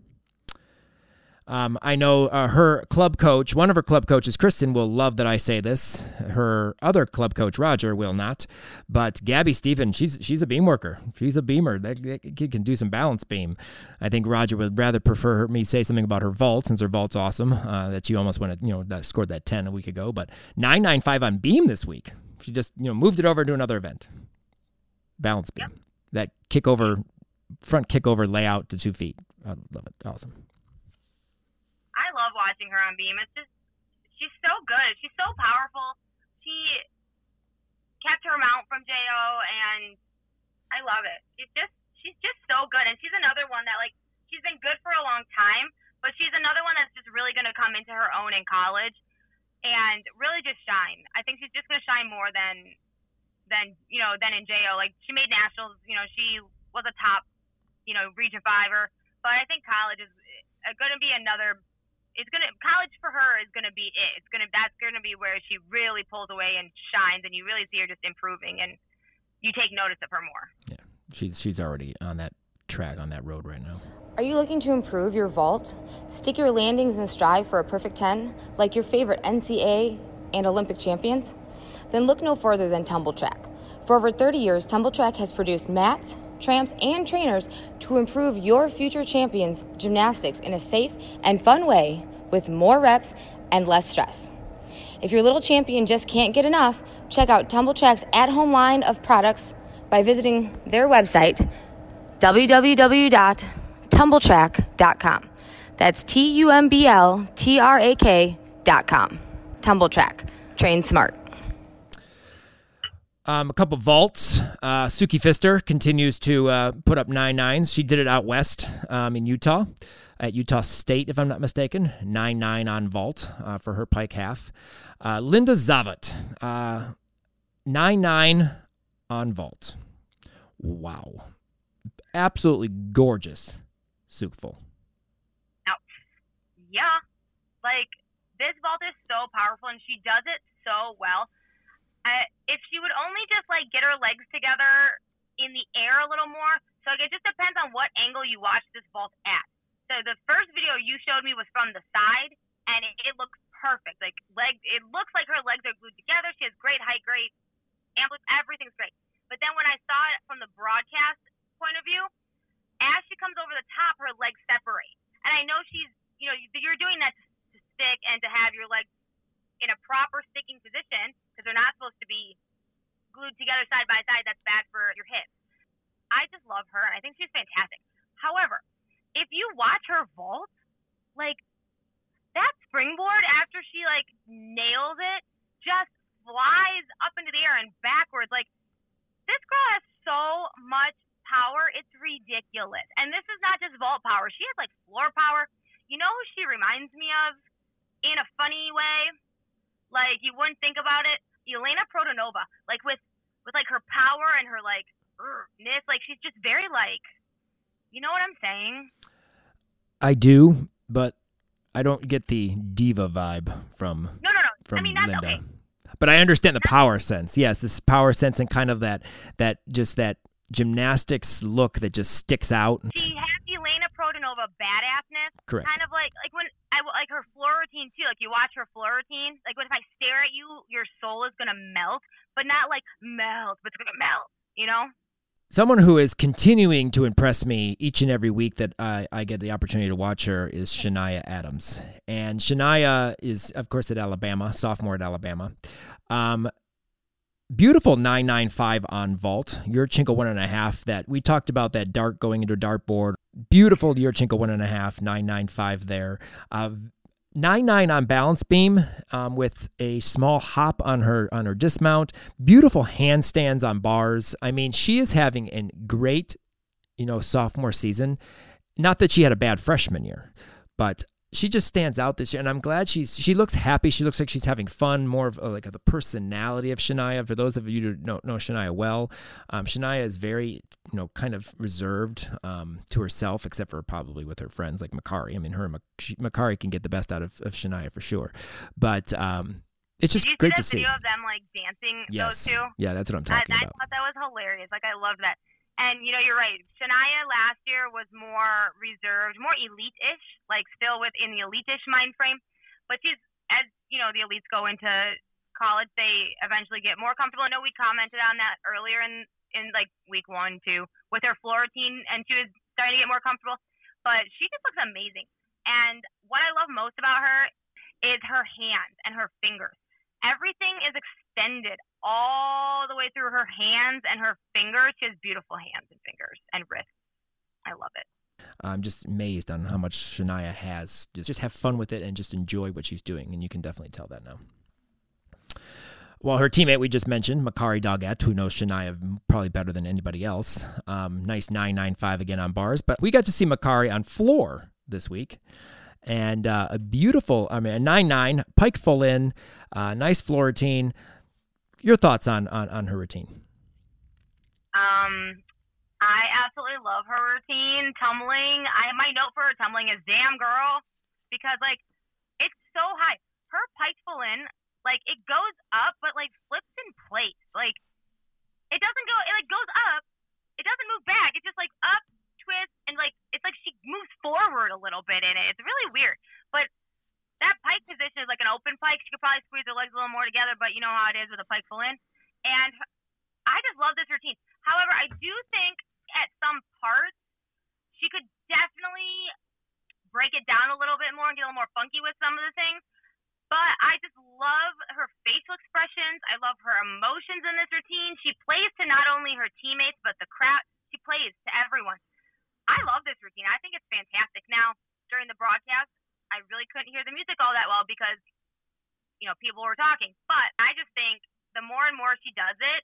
Um, I know uh, her club coach, one of her club coaches, Kristen, will love that I say this. Her other club coach, Roger, will not. But Gabby Stephen, she's she's a beam worker. She's a beamer. That, that kid can do some balance beam. I think Roger would rather prefer me say something about her vault, since her vault's awesome. Uh, that she almost went, you know, that scored that ten a week ago. But nine nine five on beam this week. She just you know moved it over to another event. Balance beam. That kick over, front kick over layout to two feet. I love it. Awesome watching her on beam. It's just she's so good. She's so powerful. She kept her mount from Jo, and I love it. She's just she's just so good, and she's another one that like she's been good for a long time, but she's another one that's just really going to come into her own in college and really just shine. I think she's just going to shine more than than you know than in Jo. Like she made nationals. You know she was a top you know region fiver, but I think college is uh, going to be another it's gonna college for her is gonna be it. It's gonna that's gonna be where she really pulls away and shines, and you really see her just improving, and you take notice of her more. Yeah, she's she's already on that track on that road right now. Are you looking to improve your vault? Stick your landings and strive for a perfect 10, like your favorite NCAA and Olympic champions? Then look no further than Tumbl Trak. For over 30 years, Tumbl Trak has produced mats, tramps, and trainers to improve your future champions' gymnastics in a safe and fun way with more reps and less stress. If your little champion just can't get enough, check out Tumbl Trak's at home line of products by visiting their website, www.tumbltrak.com. That's T U M B L T R A K.com. Tumbl Trak. Train smart. Um, a couple vaults. Uh, Suki Fister continues to uh, put up nine nines. She did it out west um, in Utah, at Utah State, if I'm not mistaken. Nine nine on vault uh, for her pike half. Uh, Linda Zavat, uh, nine nine on vault. Wow, absolutely gorgeous, Tsuk full. Yeah, like this vault is so powerful, and she does it so well if she would only just like get her legs together in the air a little more. So like, it just depends on what angle you watch this vault at. So the first video you showed me was from the side, and it, it looks perfect. Like legs, it looks like her legs are glued together. She has great height, great amplitude, everything's great. But then when I saw it from the broadcast point of view, as she comes over the top, her legs separate. And I know she's, you know, you're doing that to stick and to have your legs in a proper sticking position because they're not supposed to be glued together side by side. That's bad for your hips. I just love her, and I think she's fantastic. However, if you watch her vault, like that springboard after she like nails it just flies up into the air and backwards. Like this girl has so much power, it's ridiculous. And this is not just vault power. She has like floor power. You know who she reminds me of in a funny way? Like you wouldn't think about it. Elena Produnova. Like with with like her power and her like ness. Like she's just very like you know what I'm saying? I do, but I don't get the diva vibe from no, no, no. from I mean, that's Linda. okay. But I understand the power sense. Yes, this power sense and kind of that that just that gymnastics look that just sticks out. She has Produnova badassness. Correct. Kind of like like when I like her floor routine too. Like you watch her floor routine. Like when if I stare at you, your soul is gonna melt, but not like melt, but it's gonna melt. You know? Someone who is continuing to impress me each and every week that I, I get the opportunity to watch her is Shania Adams. And Shania is, of course, at Alabama, sophomore at Alabama. Um, beautiful 995 on vault. Your Yurchenko one and a half that we talked about that dart going into dartboard. Beautiful Yurchenko one and a half 995 there. Uh, 99 on balance beam um, with a small hop on her on her dismount. Beautiful handstands on bars. I mean she is having a great you know sophomore season. Not that she had a bad freshman year but she just stands out this year, and I'm glad she's she looks happy. She looks like she's having fun. More of uh, like the personality of Shania. For those of you who know know Shania well, um, Shania is very you know kind of reserved um, to herself, except for probably with her friends like Makarri. I mean, her and Makarri can get the best out of, of Shania for sure, but. Um, it's just Did you great see to that see. video of them like dancing? Yes, Those two. yeah, that's what I'm talking I about. I thought that was hilarious. Like I loved that. And you know, you're right. Shania last year was more reserved, more elite-ish, like still within the elite-ish mind frame. But she's, as you know, the elites go into college, they eventually get more comfortable. I know we commented on that earlier in in like week one, two, with her floor routine, and she was starting to get more comfortable. But she just looks amazing. And what I love most about her is her hands and her fingers. Everything is extended all the way through her hands and her fingers. She has beautiful hands and fingers and wrists. I love it. I'm just amazed on how much Shania has. Just, just have fun with it and just enjoy what she's doing, and you can definitely tell that now. Well, her teammate we just mentioned, Makarri Doggette, who knows Shania probably better than anybody else. Um, nice 995 again on bars, but we got to see Makarri on floor this week. And uh, a beautiful, I mean, a 9 9, pike full in, uh, nice floor routine. Your thoughts on, on, on her routine? Um, I absolutely love her routine. Tumbling. I my note for her tumbling is damn girl, because like it's so high. Her pike full in, like it goes up, but like flips in place. Like it doesn't go. It like goes up. It doesn't move back. It's just like up, twist, and like it's like she moves forward a little bit in it. It's really weird. But that pike position is like an open pike. She could probably squeeze her legs a little more together, but you know how it is with a pike full in. And I just love this routine. However, I do think at some parts she could definitely break it down a little bit more and get a little more funky with some of the things. But I just love her facial expressions. I love her emotions in this routine. She plays to not only her teammates but the crowd. She plays to everyone. I love this routine. I think it's fantastic. Now, during the broadcast, I really couldn't hear the music all that well because, you know, people were talking. But I just think the more and more she does it,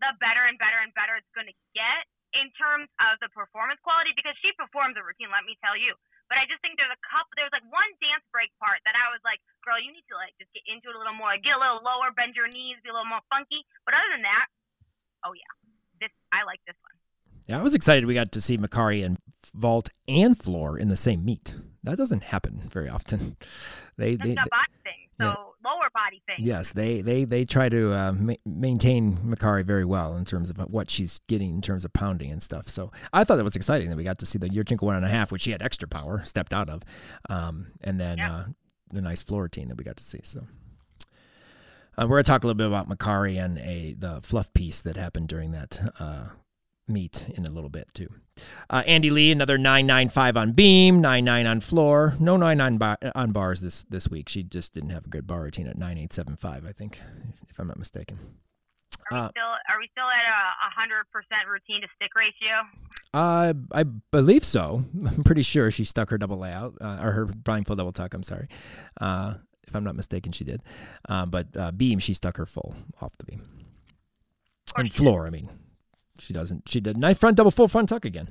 the better and better and better it's going to get in terms of the performance quality because she performs the routine, let me tell you. But I just think there's a couple, there's like one dance break part that I was like, girl, you need to like just get into it a little more, get a little lower, bend your knees, be a little more funky. But other than that, oh yeah, this I like this one. Yeah, I was excited we got to see Makarri and vault and floor in the same meet. That doesn't happen very often. They, they, a body thing, so yeah. lower body thing. yes, they they they try to uh, ma- maintain Makarri very well in terms of what she's getting in terms of pounding and stuff. So I thought that was exciting that we got to see the Yurchenko one and a half, which she had extra power, stepped out of, um, and then Yeah. uh, the nice floor routine that we got to see. So. Uh, we're gonna talk a little bit about Makarri and a the fluff piece that happened during that uh, meet in a little bit too. Uh, Andy Lee, another 995 on beam, 99 on floor. No 99 bar, on bars this this week. She just didn't have a good bar routine at 9875, I think, if I'm not mistaken. Are we Uh, still are we still at a hundred percent routine to stick ratio? Uh, I believe so. I'm pretty sure she stuck her double layout uh, or her blindfold double tuck. I'm sorry. Uh, if I'm not mistaken, she did. Uh, but uh, beam, she stuck her full off the beam. And floor, I mean, she doesn't. She did nice front double full front tuck again.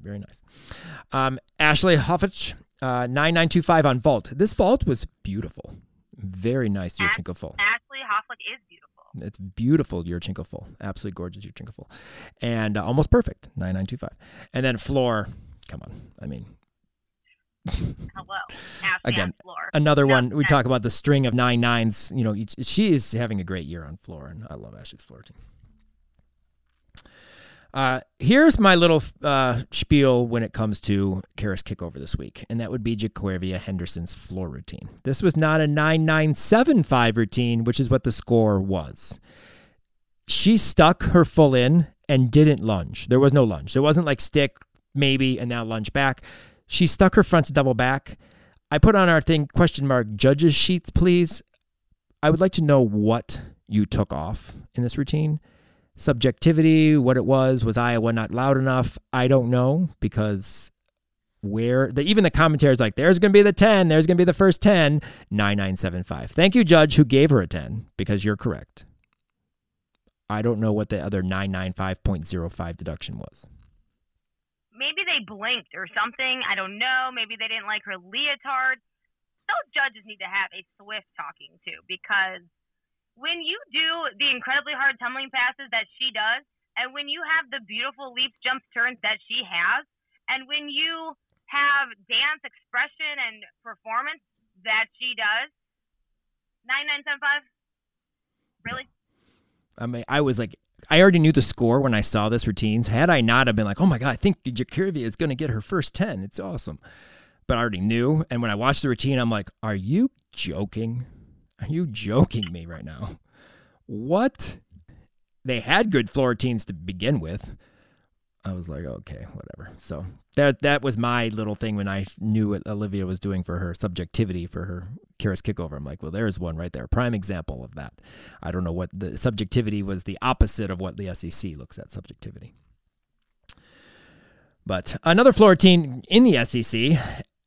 Very nice. Um, Ashley Hoffich, uh, 9925 on vault. This vault was beautiful. Very nice Yurchenko full. Ashley Hofflich is beautiful. It's beautiful Yurchenko full. Absolutely gorgeous Yurchenko full. And uh, almost perfect, 9925. And then floor, come on. I mean, Hello. Ashley Again, floor. another No, one. We talk about the string of nine nines. You know, each, she is having a great year on floor, and I love Ashley's floor team. Uh, here's my little uh, spiel when it comes to Karas kickover this week, and that would be JerQuavia Henderson's floor routine. This was not a 9975 routine, which is what the score was. She stuck her full in and didn't lunge. There was no lunge. There wasn't like stick, maybe, and now lunge back. She stuck her front to double back. I put on our thing question mark judges sheets, please. I would like to know what you took off in this routine subjectivity, what it was. Was Iowa not loud enough? I don't know because where the even the commentary is like, there's going to be the 10, there's going to be the first 10, 9975. Thank you, Judge, who gave her a 10 because you're correct. I don't know what the other 995.05 deduction was. Maybe they blinked or something. I don't know. Maybe they didn't like her leotard. Those judges need to have a swift talking to because when you do the incredibly hard tumbling passes that she does, and when you have the beautiful leaps, jumps, turns that she has, and when you have dance expression and performance that she does, nine nine seven five. Really? I mean, I was like, I already knew the score when I saw this routines. Had I not, have been like, oh my god, I think JerQuavia is going to get her first ten. It's awesome. But I already knew, and when I watched the routine, I'm like, are you joking? Are you joking me right now? What? They had good floor routines to begin with. I was like, okay, whatever. So that that was my little thing when I knew what Olivia was doing for her subjectivity for her Karas kickover. I'm like, well, there's one right there, prime example of that. I don't know what the subjectivity was the opposite of what the SEC looks at subjectivity. But another floor routine in the SEC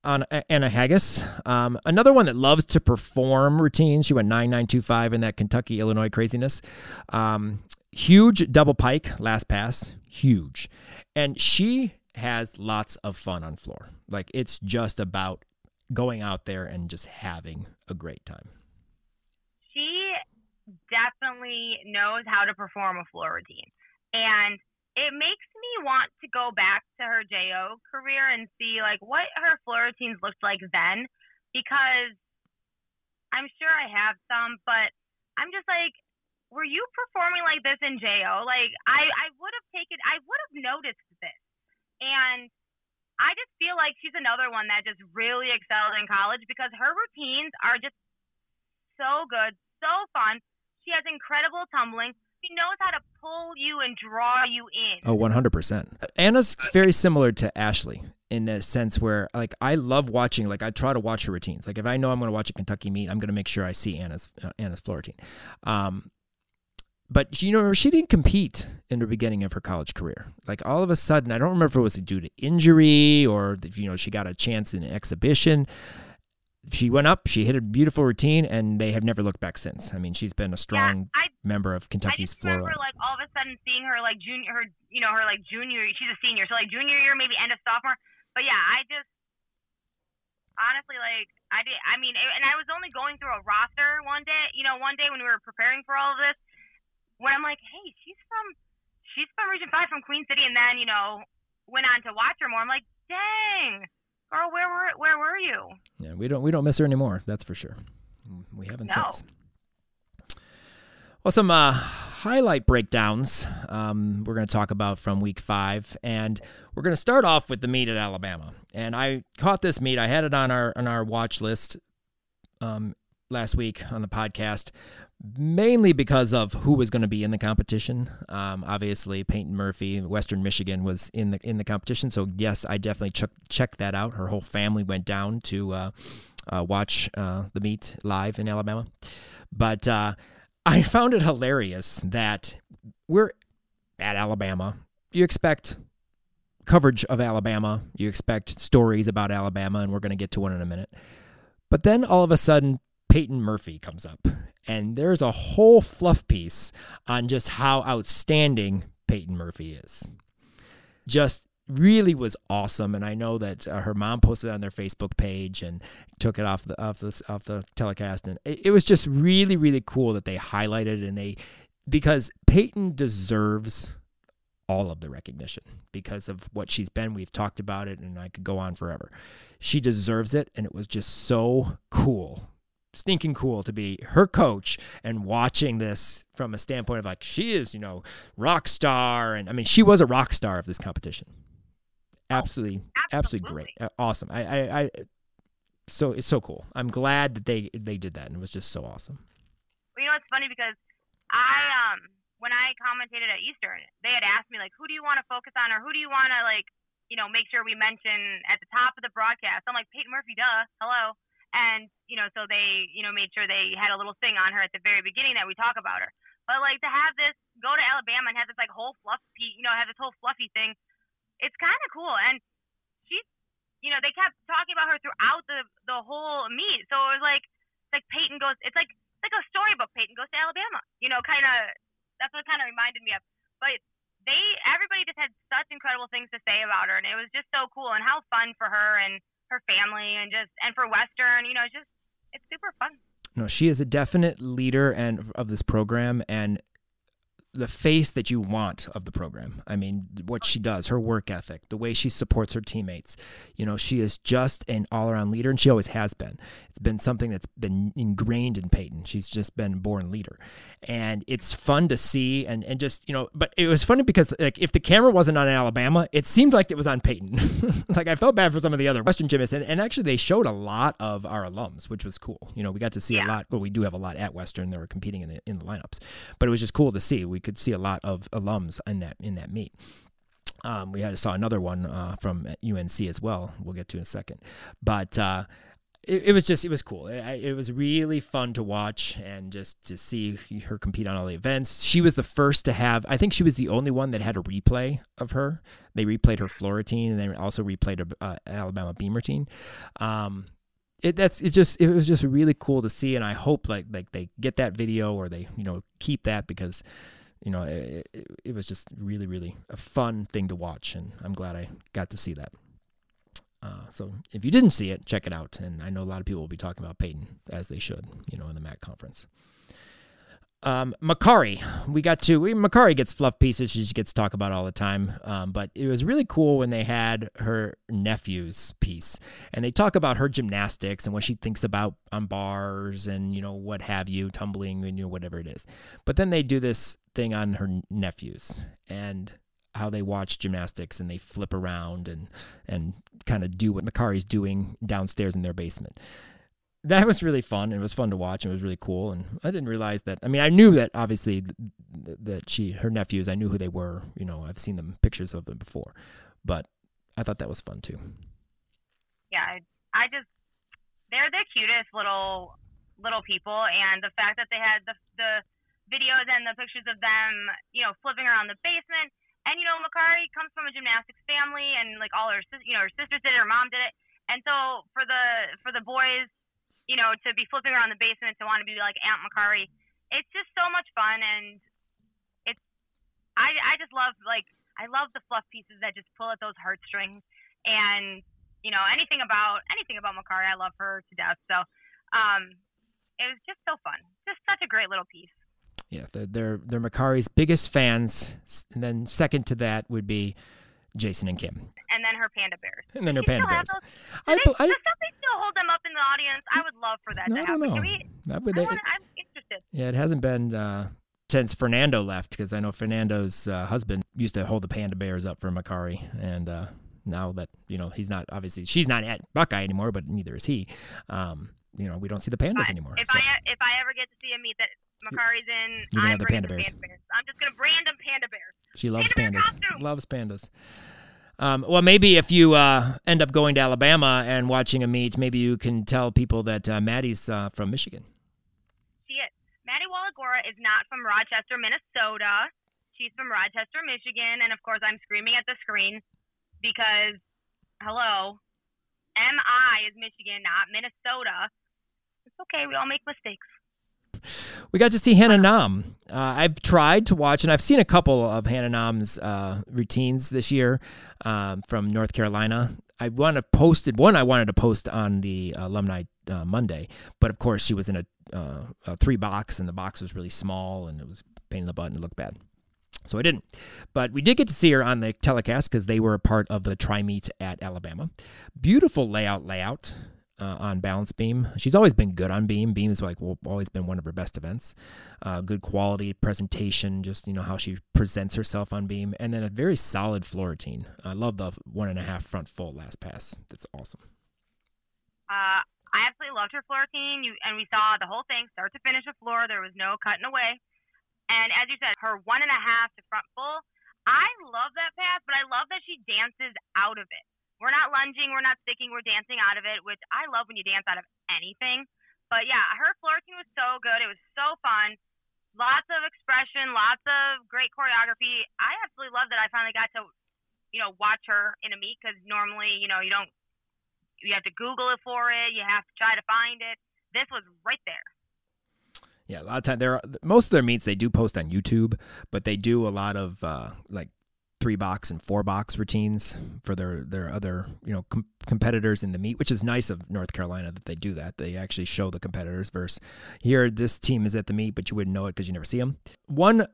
on Anna Haggis, um, another one that loves to perform routines. She went 9925 in that Kentucky Illinois craziness. Um, huge double pike last pass, huge. And she has lots of fun on floor. Like it's just about going out there and just having a great time. She definitely knows how to perform a floor routine. And it makes me want to go back to her JO career and see like what her floor routines looked like then because I'm sure I have some, but I'm just like, were you performing like this in JO? Like I, I would have taken I would have noticed this. And I just feel like she's another one that just really excelled in college because her routines are just so good, so fun. She has incredible tumbling. She knows how to pull you and draw you in. Oh, 100%. Anna's very similar to Ashley in the sense where like I love watching like I try to watch her routines. Like if I know I'm going to watch a Kentucky meet, I'm going to make sure I see Anna's uh, Anna's floor routine. Um but you know she didn't compete in the beginning of her college career. Like all of a sudden, I don't remember if it was due to injury or you know she got a chance in an exhibition she went up, she hit a beautiful routine, and they have never looked back since. I mean, she's been a strong yeah, I, member of I Kentucky's floor. remember like all of a sudden seeing her like junior, her you know her like junior. She's a senior, so like junior year, maybe end of sophomore. But yeah, I just honestly like I did. I mean, and I was only going through a roster one day. You know, one day when we were preparing for all of this, when I'm like, hey, she's from she's from Region Five from Queen City, and then you know went on to watch her more. I'm like, dang girl, where were where were you? Yeah, we don't we don't miss her anymore. That's for sure. We haven't No. since. Well, some uh, highlight breakdowns um, we're going to talk about from week five, and we're going to start off with the meet at Alabama. And I caught this meet; I had it on our on our watch list um, last week on the podcast, mainly because of who was going to be in the competition. Um, obviously, Peyton Murphy, Western Michigan, was in the in the competition. So yes, I definitely check checked that out. Her whole family went down to uh, uh, watch uh, the meet live in Alabama. But uh, I found it hilarious that we're at Alabama. You expect coverage of Alabama. You expect stories about Alabama, and we're going to get to one in a minute. But then all of a sudden, Peyton Murphy comes up, and there's a whole fluff piece on just how outstanding Peyton Murphy is. Just really was awesome and I know that uh, her mom posted it on their Facebook page and took it off the off the off the telecast and it, it was just really really cool that they highlighted and they because Peyton deserves all of the recognition because of what she's been. We've talked about it and I could go on forever. She deserves it and it was just so cool. Stinking cool to be her coach and watching this from a standpoint of like she is, you know, rock star and I mean she was a rock star of this competition absolutely, absolutely, absolutely great, awesome. I, I, I, so it's so cool. I'm glad that they they did that, and it was just so awesome. Well, you know, it's funny because I um when I commentated at Eastern, they had asked me like, who do you want to focus on, or who do you want to like, you know, make sure we mention at the top of the broadcast. I'm like Peyton Murphy, duh, hello. And you know, so they you know made sure they had a little thing on her at the very beginning that we talk about her. But like to have this go to Alabama and have this like whole fluffy, you know, have this whole fluffy thing it's kind of cool. And she's, you know, they kept talking about her throughout the the whole meet. So it was like, like Peyton goes, it's like it's like a storybook. Peyton goes to Alabama. You know, kind of. That's what kind of reminded me of. But they, everybody just had such incredible things to say about her, and it was just so cool and how fun for her and her family, and just and for Western. You know, just it's super fun. No, she is a definite leader and of this program, and the face that you want of the program. I mean, what she does, her work ethic, the way she supports her teammates. You know, she is just an all around leader, and she always has been. It's been something that's been ingrained in Peyton. She's just been born leader. And it's fun to see and, and just, you know, but it was funny because like if the camera wasn't on Alabama, it seemed like it was on Peyton. like I felt bad for some of the other Western gymnasts. And, and, actually they showed a lot of our alums, which was cool. You know, we got to see yeah. a lot, but we do have a lot at Western that were competing in the in the lineups. But it was just cool to see. We could see a lot of alums in that in that meet. Um, we had saw another one uh, from UNC as well. We'll get to in a second, but uh, it, was just it was cool. It, it, was really fun to watch and just to see her compete on all the events. She was the first to have. I think she was the only one that had a replay of her. They replayed her floor routine and then also replayed her uh, Alabama beam routine. Um, it that's it just it was just really cool to see and I hope like like they get that video or they you know keep that because you know, it, it, it, was just really, really a fun thing to watch, and I'm glad I got to see that. Uh, so if you didn't see it, check it out. And I know a lot of people will be talking about Peyton as they should, you know, in the MAC conference. Um, Makarri, we got to we, Makarri gets fluff pieces. She gets talked about all the time. Um, but it was really cool when they had her nephew's piece, and they talk about her gymnastics and what she thinks about on bars and you know what have you, tumbling and you know whatever it is. But then they do this thing on her nephews and how they watch gymnastics and they flip around and and kind of do what Makarri's doing downstairs in their basement that was really fun. And it was fun to watch. And it was really cool. And I didn't realize that. I mean, I knew that obviously that she, her nephews, I knew who they were. You know, I've seen them pictures of them before, but I thought that was fun too. Yeah, I, I just they're the cutest little little people, and the fact that they had the the videos and the pictures of them, you know, flipping around the basement. And you know, Makarri comes from a gymnastics family, and like all her, you know, her sisters did it, her mom did it, and so for the for the boys you know, to be flipping around the basement to want to be like Aunt Makarri. It's just so much fun, and it's I I just love like I love the fluff pieces that just pull at those heartstrings, and you know anything about anything about Makarri, I love her to death. So, um, it was just so fun, just such a great little piece. Yeah, they're they're, they're Makarri's biggest fans, and then second to that would be Jason and Kim. And then her panda bears. And then her panda bears. I, they, I, they still hold them up in the audience? I love for that no, to happen. I don't know. We, that would, I wanna, I'm interested. Yeah, it hasn't been uh, since Fernando left because I know Fernando's uh, husband used to hold the panda bears up for Makarri, and uh, now that you know he's not obviously she's not at Buckeye anymore, but neither is he. Um, you know, we don't see the pandas anymore. If so. I if I ever get to see a meet that Makarri's in, You're gonna I'm have the panda bears. panda bears. I'm just gonna brand them panda bears. She loves panda pandas. Loves pandas. Um, well, maybe if you uh, end up going to Alabama and watching a meet, maybe you can tell people that uh, Maddie's uh, from Michigan. She is. Maddie Wallagora is not from Rochester, Minnesota. She's from Rochester, Michigan, and of course, I'm screaming at the screen. because, hello, MI is Michigan, not Minnesota. It's okay. We all make mistakes. We got to see Hannah Nam. Uh, I've tried to watch, and I've seen a couple of Hannah Nam's uh, routines this year um, from North Carolina. I want to posted one. I wanted to post on the alumni uh, Monday, but of course she was in a, uh, a, three box, and the box was really small, and it was pain in the butt and it looked bad. So I didn't. But we did get to see her on the telecast because they were a part of the tri meet at Alabama. Beautiful layout, layout uh, on balance beam. She's always been good on beam. Beam is like well, always been one of her best events. Uh, good quality presentation, just you know how she presents herself on beam, and then a very solid floor routine. I love the one and a half front full last pass. That's awesome. Uh, I absolutely loved her floor routine. You and we saw the whole thing, start to finish, the floor. There was no cutting away. And as you said, her one and a half to front full. I love that pass, but I love that she dances out of it. We're not lunging, we're not sticking, we're dancing out of it, which I love when you dance out of anything. But yeah, her floor routine was so good. It was so fun. Lots of expression, lots of great choreography. I absolutely love that I finally got to, you know, watch her in a meet because normally, you know, you don't, you have to Google it for it, you have to try to find it. This was right there. Yeah, a lot of time there. Are, most of their meets they do post on YouTube, but they do a lot of uh, like three box and four box routines for their their other you know com- competitors in the meet, which is nice of North Carolina that they do that. They actually show the competitors. Versus here, this team is at the meet, but you wouldn't know it because you never see them. One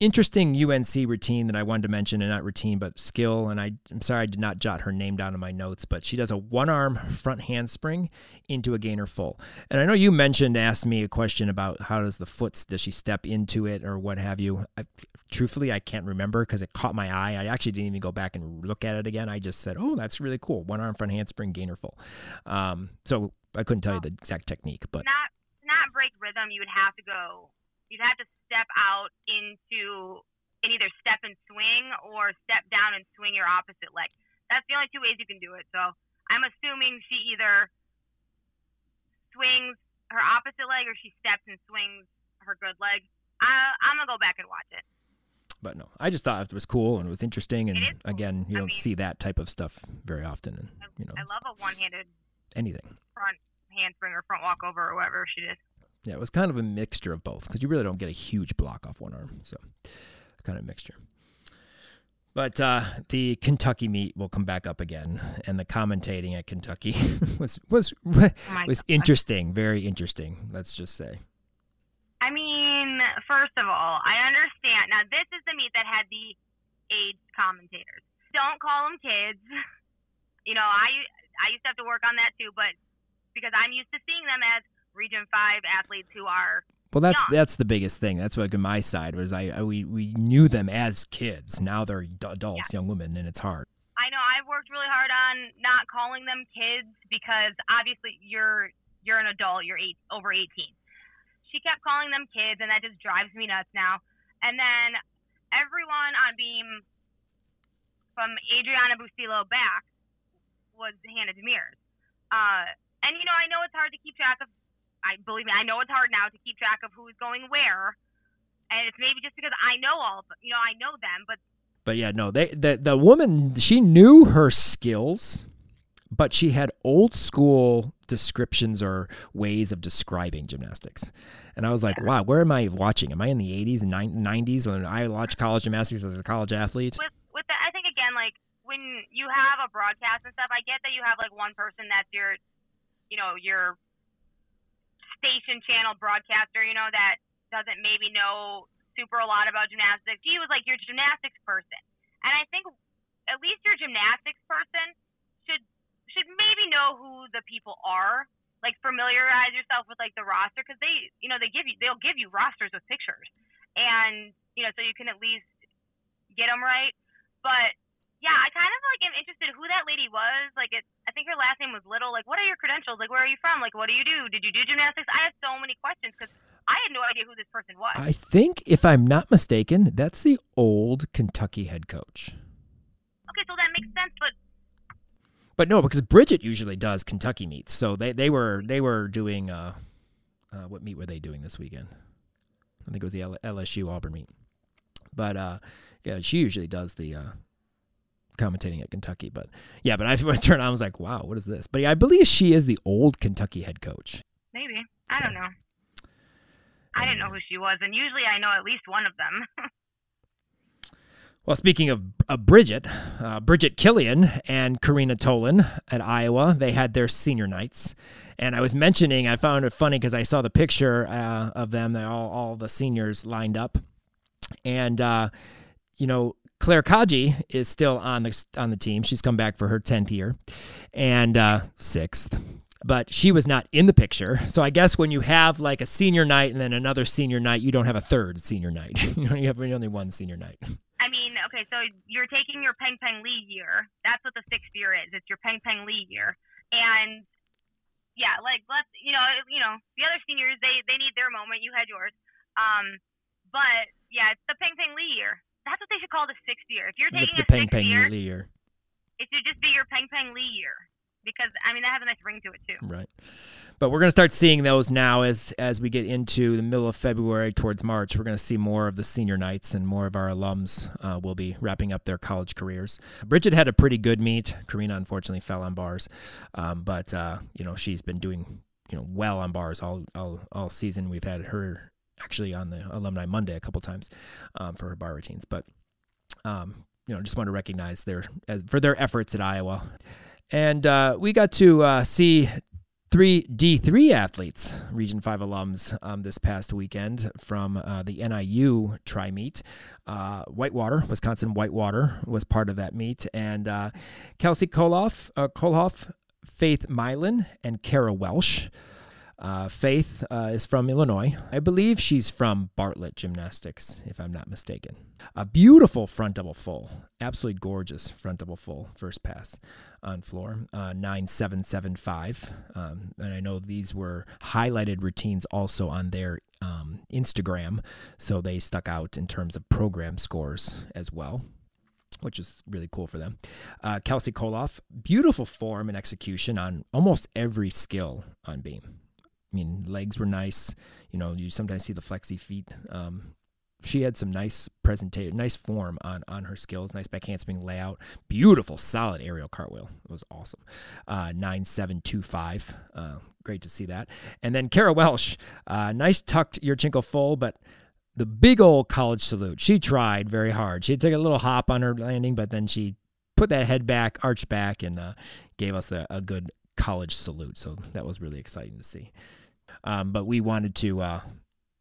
interesting UNC routine that I wanted to mention, and not routine, but skill. And I, I'm sorry I did not jot her name down in my notes, but she does a one arm front handspring into a gainer full. And I know you mentioned, asked me a question about how does the foot, does she step into it or what have you. I, truthfully, I can't remember because it caught my eye. I actually didn't even go back and look at it again. I just said, oh, that's really cool. One arm front handspring, gainer full. Um, so I couldn't tell you the exact technique, but. Not, not break rhythm, you would have to go you'd have to step out into and either step and swing or step down and swing your opposite leg. That's the only two ways you can do it. So I'm assuming she either swings her opposite leg or she steps and swings her good leg. I, I'm gonna go back and watch it. But no, I just thought it was cool and it was interesting, and cool. again, you I don't mean, see that type of stuff very often, and you know, I love a one-handed anything front handspring or front walkover or whatever she did. Yeah, it was kind of a mixture of both because you really don't get a huge block off one arm. So, kind of mixture. But uh, the Kentucky meet will come back up again, and the commentating at Kentucky was was Oh was interesting, very interesting. Let's just say. I mean, first of all, I understand. Now, this is the meet that had the aged commentators. Don't call them kids. You know, I I used to have to work on that too, but because I'm used to seeing them as Region Five athletes who are Well, that's young. that's the biggest thing. That's what my side was I, I we we knew them as kids. Now they're adults, young women, and it's hard. I know I've worked really hard on not calling them kids because obviously you're you're an adult, you're eight over 18. She kept calling them kids, and that just drives me nuts now. And then everyone on Beam, from Adriana Bustillo back, was Hannah Demers. Uh, and you know I know it's hard to keep track of. I believe me, I know it's hard now to keep track of who's going where. And it's maybe just because I know all of them. You know, I know them, but But yeah, no, they the the woman she knew her skills, but she had old school descriptions or ways of describing gymnastics. And I was like, wow, where am I watching? Am I in the 80s and 90s? And I watched college gymnastics as a college athlete. with with I think again, like when you have a broadcast and stuff, I get that you have like one person that's your, you know, your station channel broadcaster, you know, that doesn't maybe know super a lot about gymnastics. He was like your gymnastics person, and I think at least your gymnastics person should should maybe know who the people are. Like familiarize yourself with like the roster because they, you know, they give you they'll give you rosters with pictures, and you know, so you can at least get them right. But yeah, I kind of like am interested who that lady was. Like, it, I think her last name was Little. Like, what are your credentials? Like, where are you from? Like, what do you do? Did you do gymnastics? I have so many questions because I had no idea who this person was. I think, if I'm not mistaken, that's the old Kentucky head coach. okay, so that makes sense, but But no, because Bridget usually does Kentucky meets, so they, they were they were doing uh, uh, what meet were they doing this weekend? I think it was the L- LSU Auburn meet. But uh, yeah, she usually does the uh, commentating at Kentucky. But yeah, but I turned on, I was like, wow, what is this? But yeah, I believe she is the old Kentucky head coach. Maybe. I don't know. I didn't know who she was, and usually I know at least one of them. Well, speaking of uh, Bridget, uh, Bridget Killian and Karina Tolan at Iowa, they had their senior nights. And I was mentioning, I found it funny because I saw the picture uh, of them, all, all the seniors lined up. And, uh, you know, Claire Kaji is still on the on the team. She's come back for her tenth year, and uh, sixth but she was not in the picture. So I guess when you have like a senior night and then another senior night, you don't have a third senior night. you have only one senior night. I mean, okay, so you're taking your Peng Peng Lee year. That's what the sixth year is. It's your Peng Peng Lee year, and yeah, like let's you know you know the other seniors they they need their moment. You had yours, um, but yeah, it's the Peng Peng Lee year. That's what they should call the sixth year. If you're taking the, the Peng Peng year, Lee year, it should just be your Peng Peng Lee year because I mean that has a nice ring to it too. Right. But we're going to start seeing those now as as we get into the middle of February towards March. We're going to see more of the senior nights and more of our alums uh, will be wrapping up their college careers. Bridget had a pretty good meet. Karina unfortunately fell on bars, um, but uh, you know she's been doing you know well on bars all all all season. We've had her actually on the alumni Monday a couple times um, for her bar routines, but um, you know just want to recognize their for their efforts at Iowa. And uh, we got to uh, see three D3 athletes, Region 5 alums, um, this past weekend from uh, the NIU tri meet. Uh, Whitewater, Wisconsin Whitewater was part of that meet. And uh, Kelsey Koloff, uh, Kolhoff, Faith Mylan, and Kara Welsh uh, Faith uh, is from Illinois. I believe she's from Bartlett Gymnastics, if I'm not mistaken. A beautiful front double full, absolutely gorgeous front double full first pass on floor, uh, 9775. Um, and I know these were highlighted routines also on their um, Instagram, so they stuck out in terms of program scores as well which is really cool for them. Uh, Kelsey Koloff, beautiful form and execution on almost every skill on beam. I mean, legs were nice. You know, you sometimes see the flexy feet. Um, she had some nice presentation, nice form on on her skills, nice back handspring layout, beautiful, solid aerial cartwheel. It was awesome. Uh, nine seven two five. Uh, great to see that. And then Kara Welsh, uh, nice tucked your Yurchenko full, but the big old college salute. She tried very hard. She took a little hop on her landing, but then she put that head back, arched back, and uh, gave us a, a good college salute. So that was really exciting to see. Um, but we wanted to uh,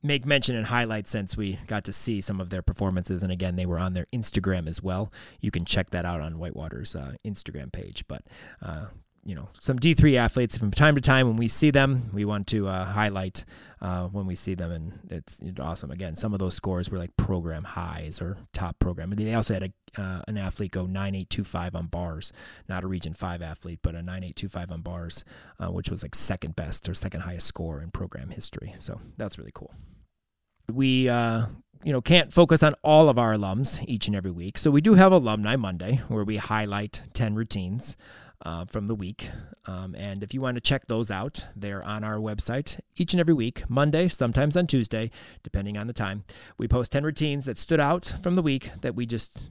make mention and highlight since we got to see some of their performances. And again, they were on their Instagram as well. You can check that out on Whitewater's uh, Instagram page. But uh, you know some D3 athletes from time to time when we see them, we want to uh, highlight uh, when we see them, and it's, it's, awesome. Again, some of those scores were like program highs or top program. They also had a, uh, an athlete go 9825 on bars, not a Region 5 athlete, but a 9825 on bars, uh, which was like second best or second highest score in program history. So that's really cool. We uh, you know can't focus on all of our alums each and every week so we do have alumni monday where we highlight 10 routines uh, from the week. Um, and if you want to check those out, they're on our website each and every week, Monday, sometimes on Tuesday, depending on the time. We post 10 routines that stood out from the week that we just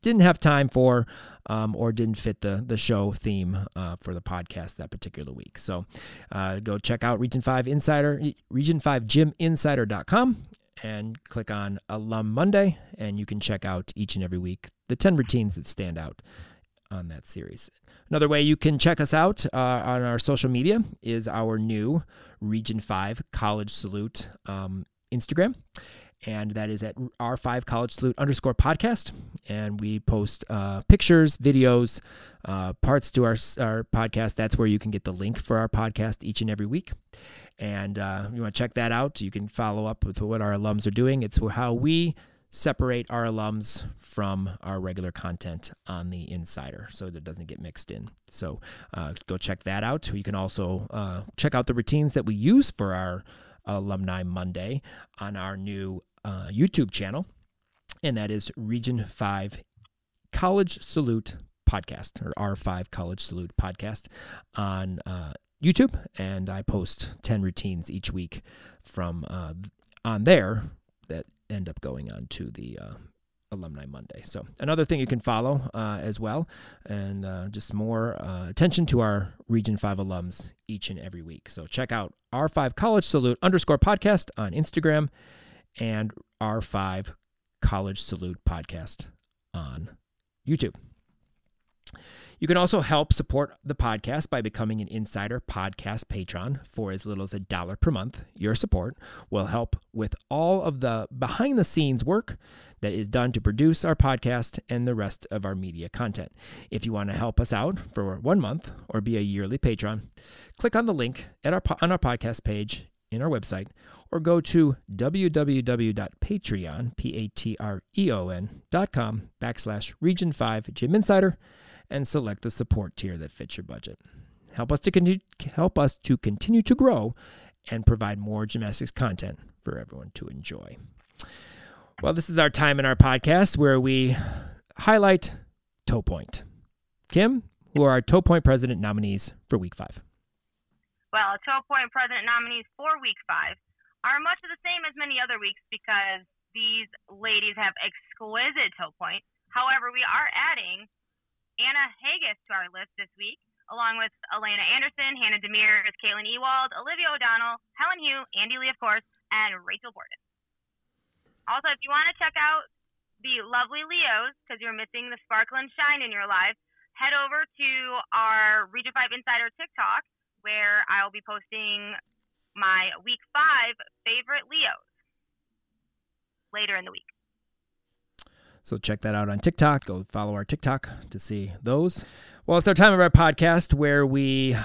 didn't have time for um, or didn't fit the the show theme uh, for the podcast that particular week. So uh, go check out Region 5 Insider, Region 5 Insider.com and click on Alum Monday, and you can check out each and every week the 10 routines that stand out on that series. Another way you can check us out uh, on our social media is our new Region 5 College Salute um, Instagram. And that is at R5 College Salute underscore podcast. And we post uh, pictures, videos, uh, parts to our, our podcast. That's where you can get the link for our podcast each and every week. And uh, you want to check that out. You can follow up with what our alums are doing. It's how we separate our alums from our regular content on the insider so that it doesn't get mixed in. So uh, go check that out. You can also uh, check out the routines that we use for our Alumni Monday on our new uh, YouTube channel, and that is Region 5 College Salute Podcast or R5 College Salute Podcast on uh, YouTube. And I post 10 routines each week from uh, on there end up going on to the uh, Alumni Monday. So, another thing you can follow uh, as well, and uh, just more uh, attention to our Region 5 alums each and every week. So, check out R5 College Salute underscore podcast on Instagram and R5 College Salute podcast on YouTube. You can also help support the podcast by becoming an Insider Podcast patron for as little as a dollar per month. Your support will help with all of the behind the scenes work that is done to produce our podcast and the rest of our media content. If you want to help us out for one month or be a yearly patron, click on the link at our, on our podcast page in our website or go to www.patreon, P-A-T-R-E-O-N dot com backslash region 5 gym insider and select the support tier that fits your budget. Help us to continue, help us to continue to grow and provide more gymnastics content for everyone to enjoy. Well, this is our time in our podcast where we highlight Toe Point. Kim, who are our Toe Point president nominees for week five? Well, Toe Point president nominees for week five are much the same as many other weeks because these ladies have exquisite toe point. However, we are adding Anna Haggis to our list this week, along with Elena Anderson, Hannah Demers, Caitlin Ewald, Olivia O'Donnell, Helen Hu, Andy Lee, of course, and Rachel Borden. Also, if you want to check out the lovely Leos, because you're missing the sparkle and shine in your life, head over to our Region 5 Insider TikTok, where I'll be posting my week five favorite Leos later in the week. So check that out on TikTok. Go follow our TikTok to see those. Well, it's our time of our podcast where we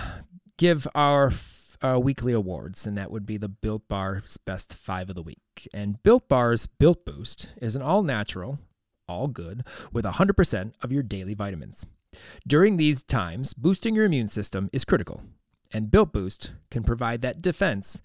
give our uh, weekly awards, and that would be the Built Bar's Best Five of the Week. And Built Bar's Built Boost is an all natural, all good, with 100% of your daily vitamins. During these times, boosting your immune system is critical, and Built Boost can provide that defense,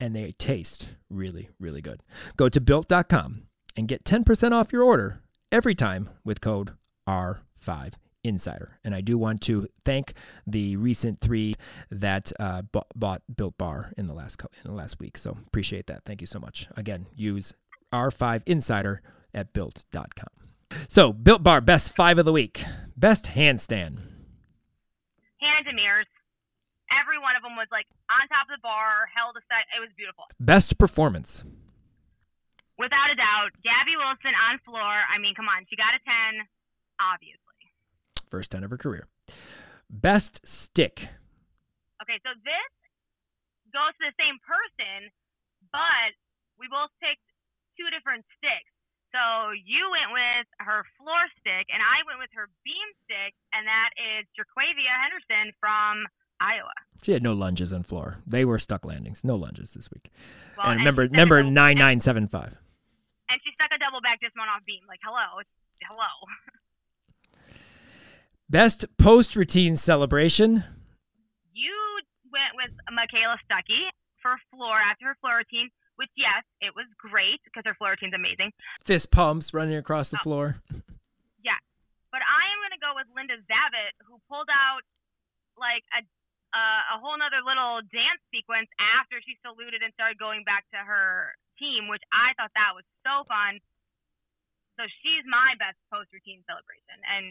and they taste really, really good. Go to built.com and get 10% off your order every time with code R5 Insider. And I do want to thank the recent three that uh, bought, bought Built Bar in the last in the last week. So appreciate that. Thank you so much. Again, use R5 Insider at built.com. So, Built Bar best five of the week. Best handstand. Hannah Demers. Every one of them was like on top of the bar, held a set. It was beautiful. Best performance without a doubt, Gabby Wilson on floor. I mean, come on, she got a 10, obviously. First 10 of her career. Best stick. Okay, so this goes to the same person, but we both picked two different sticks. So you went with her floor stick, and I went with her beam stick, and that is JerQuavia Henderson from Iowa. She had no lunges on floor. They were stuck landings. No lunges this week. Well, and, and remember, remember nine nine seven five and she stuck a double back dismount off beam. Like, hello, hello. Best post routine celebration. You went with Michaela Stuckey for floor after her floor routine, which yes, it was great because her floor routine's amazing. Fist pumps running across the oh. floor. Yeah, but I am gonna go with Linda Zavitt, who pulled out like a uh, a whole nother little dance sequence after she saluted and started going back to her team, which I thought that was so fun. So she's my best post routine celebration, and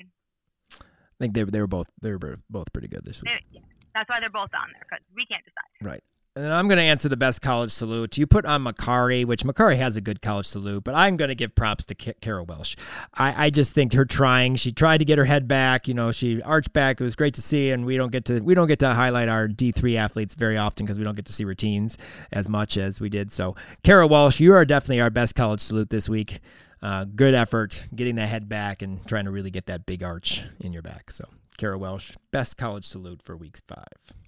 I think they they were both they were both pretty good this week. Yeah, that's why they're both on there because we can't decide. Right. And then I'm going to answer the best college salute. You put on Makarri, which Makarri has a good college salute, but I'm going to give props to Kara Welsh. I, I just think her trying. She tried to get her head back. You know, she arched back. It was great to see, and we don't get to we don't get to highlight our D3 athletes very often because we don't get to see routines as much as we did. So, Kara Welsh, you are definitely our best college salute this week. Uh, good effort getting that head back and trying to really get that big arch in your back. So, Kara Welsh, best college salute for week five.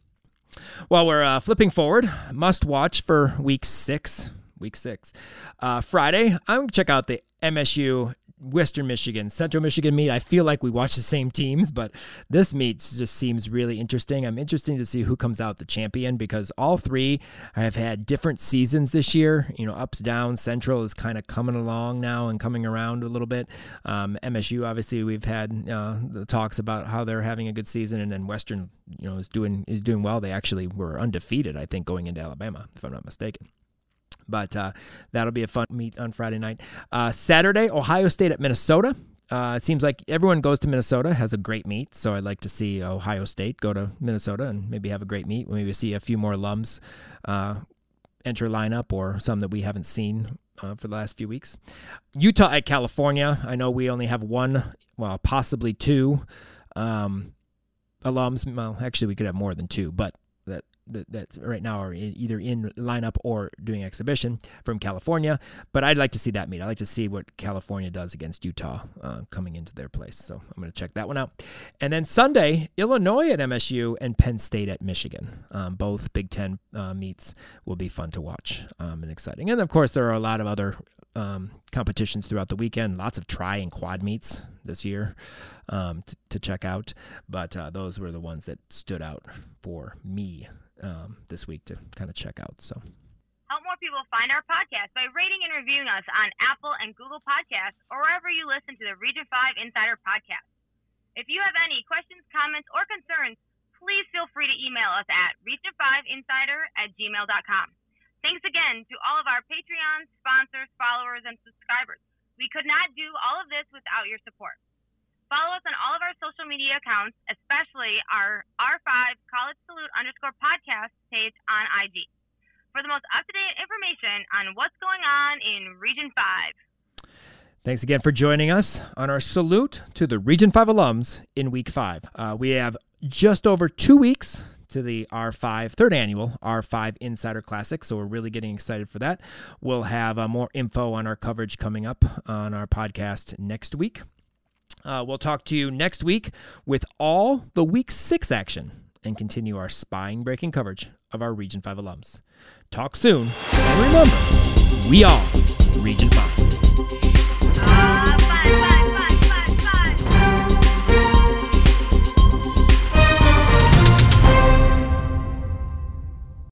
While we're uh, flipping forward, must watch for week six. Week six. Uh, Friday, I'm going to check out the MSU Western Michigan, Central Michigan meet. I feel like we watch the same teams, but this meet just seems really interesting. I'm interested to see who comes out the champion because all three have had different seasons this year. You know, ups, downs. Central is kind of coming along now and coming around a little bit. Um, MSU, obviously, we've had uh, the talks about how they're having a good season, and then Western, you know, is doing is doing well. They actually were undefeated, I think, going into Alabama, if I'm not mistaken. But uh, that'll be a fun meet on Friday night. Uh, Saturday, Ohio State at Minnesota. Uh, it seems like everyone goes to Minnesota, has a great meet. So I'd like to see Ohio State go to Minnesota and maybe have a great meet. Maybe see a few more alums uh, enter lineup or some that we haven't seen uh, for the last few weeks. Utah at California. I know we only have one, well, possibly two um, alums. Well, actually, we could have more than two, but that right now are in, either in lineup or doing exhibition from California. But I'd like to see that meet. I'd like to see what California does against Utah uh, coming into their place. So I'm going to check that one out. And then Sunday, Illinois at MSU and Penn State at Michigan. Um, both Big Ten uh, meets will be fun to watch um, and exciting. And of course, there are a lot of other um, competitions throughout the weekend. Lots of try and quad meets this year um, to, to, check out. But uh, those were the ones that stood out for me um, this week to kind of check out. So. Help more people find our podcast by rating and reviewing us on Apple and Google Podcasts or wherever you listen to the Region 5 Insider podcast. If you have any questions, comments, or concerns, please feel free to email us at region5insider at gmail.com. Thanks again to all of our Patreon sponsors, followers, and subscribers. We could not do all of this without your support. Follow us on all of our social media accounts, especially our R5 College Salute underscore podcast page on IG for the most up to date information on what's going on in Region 5. Thanks again for joining us on our salute to the Region 5 alums in week five. Uh, we have just over two weeks to the R5 third annual R5 Insider Classic. So we're really getting excited for that. We'll have uh, more info on our coverage coming up on our podcast next week. Uh, we'll talk to you next week with all the week six action and continue our spine breaking coverage of our Region 5 alums. Talk soon, and remember, we are Region 5.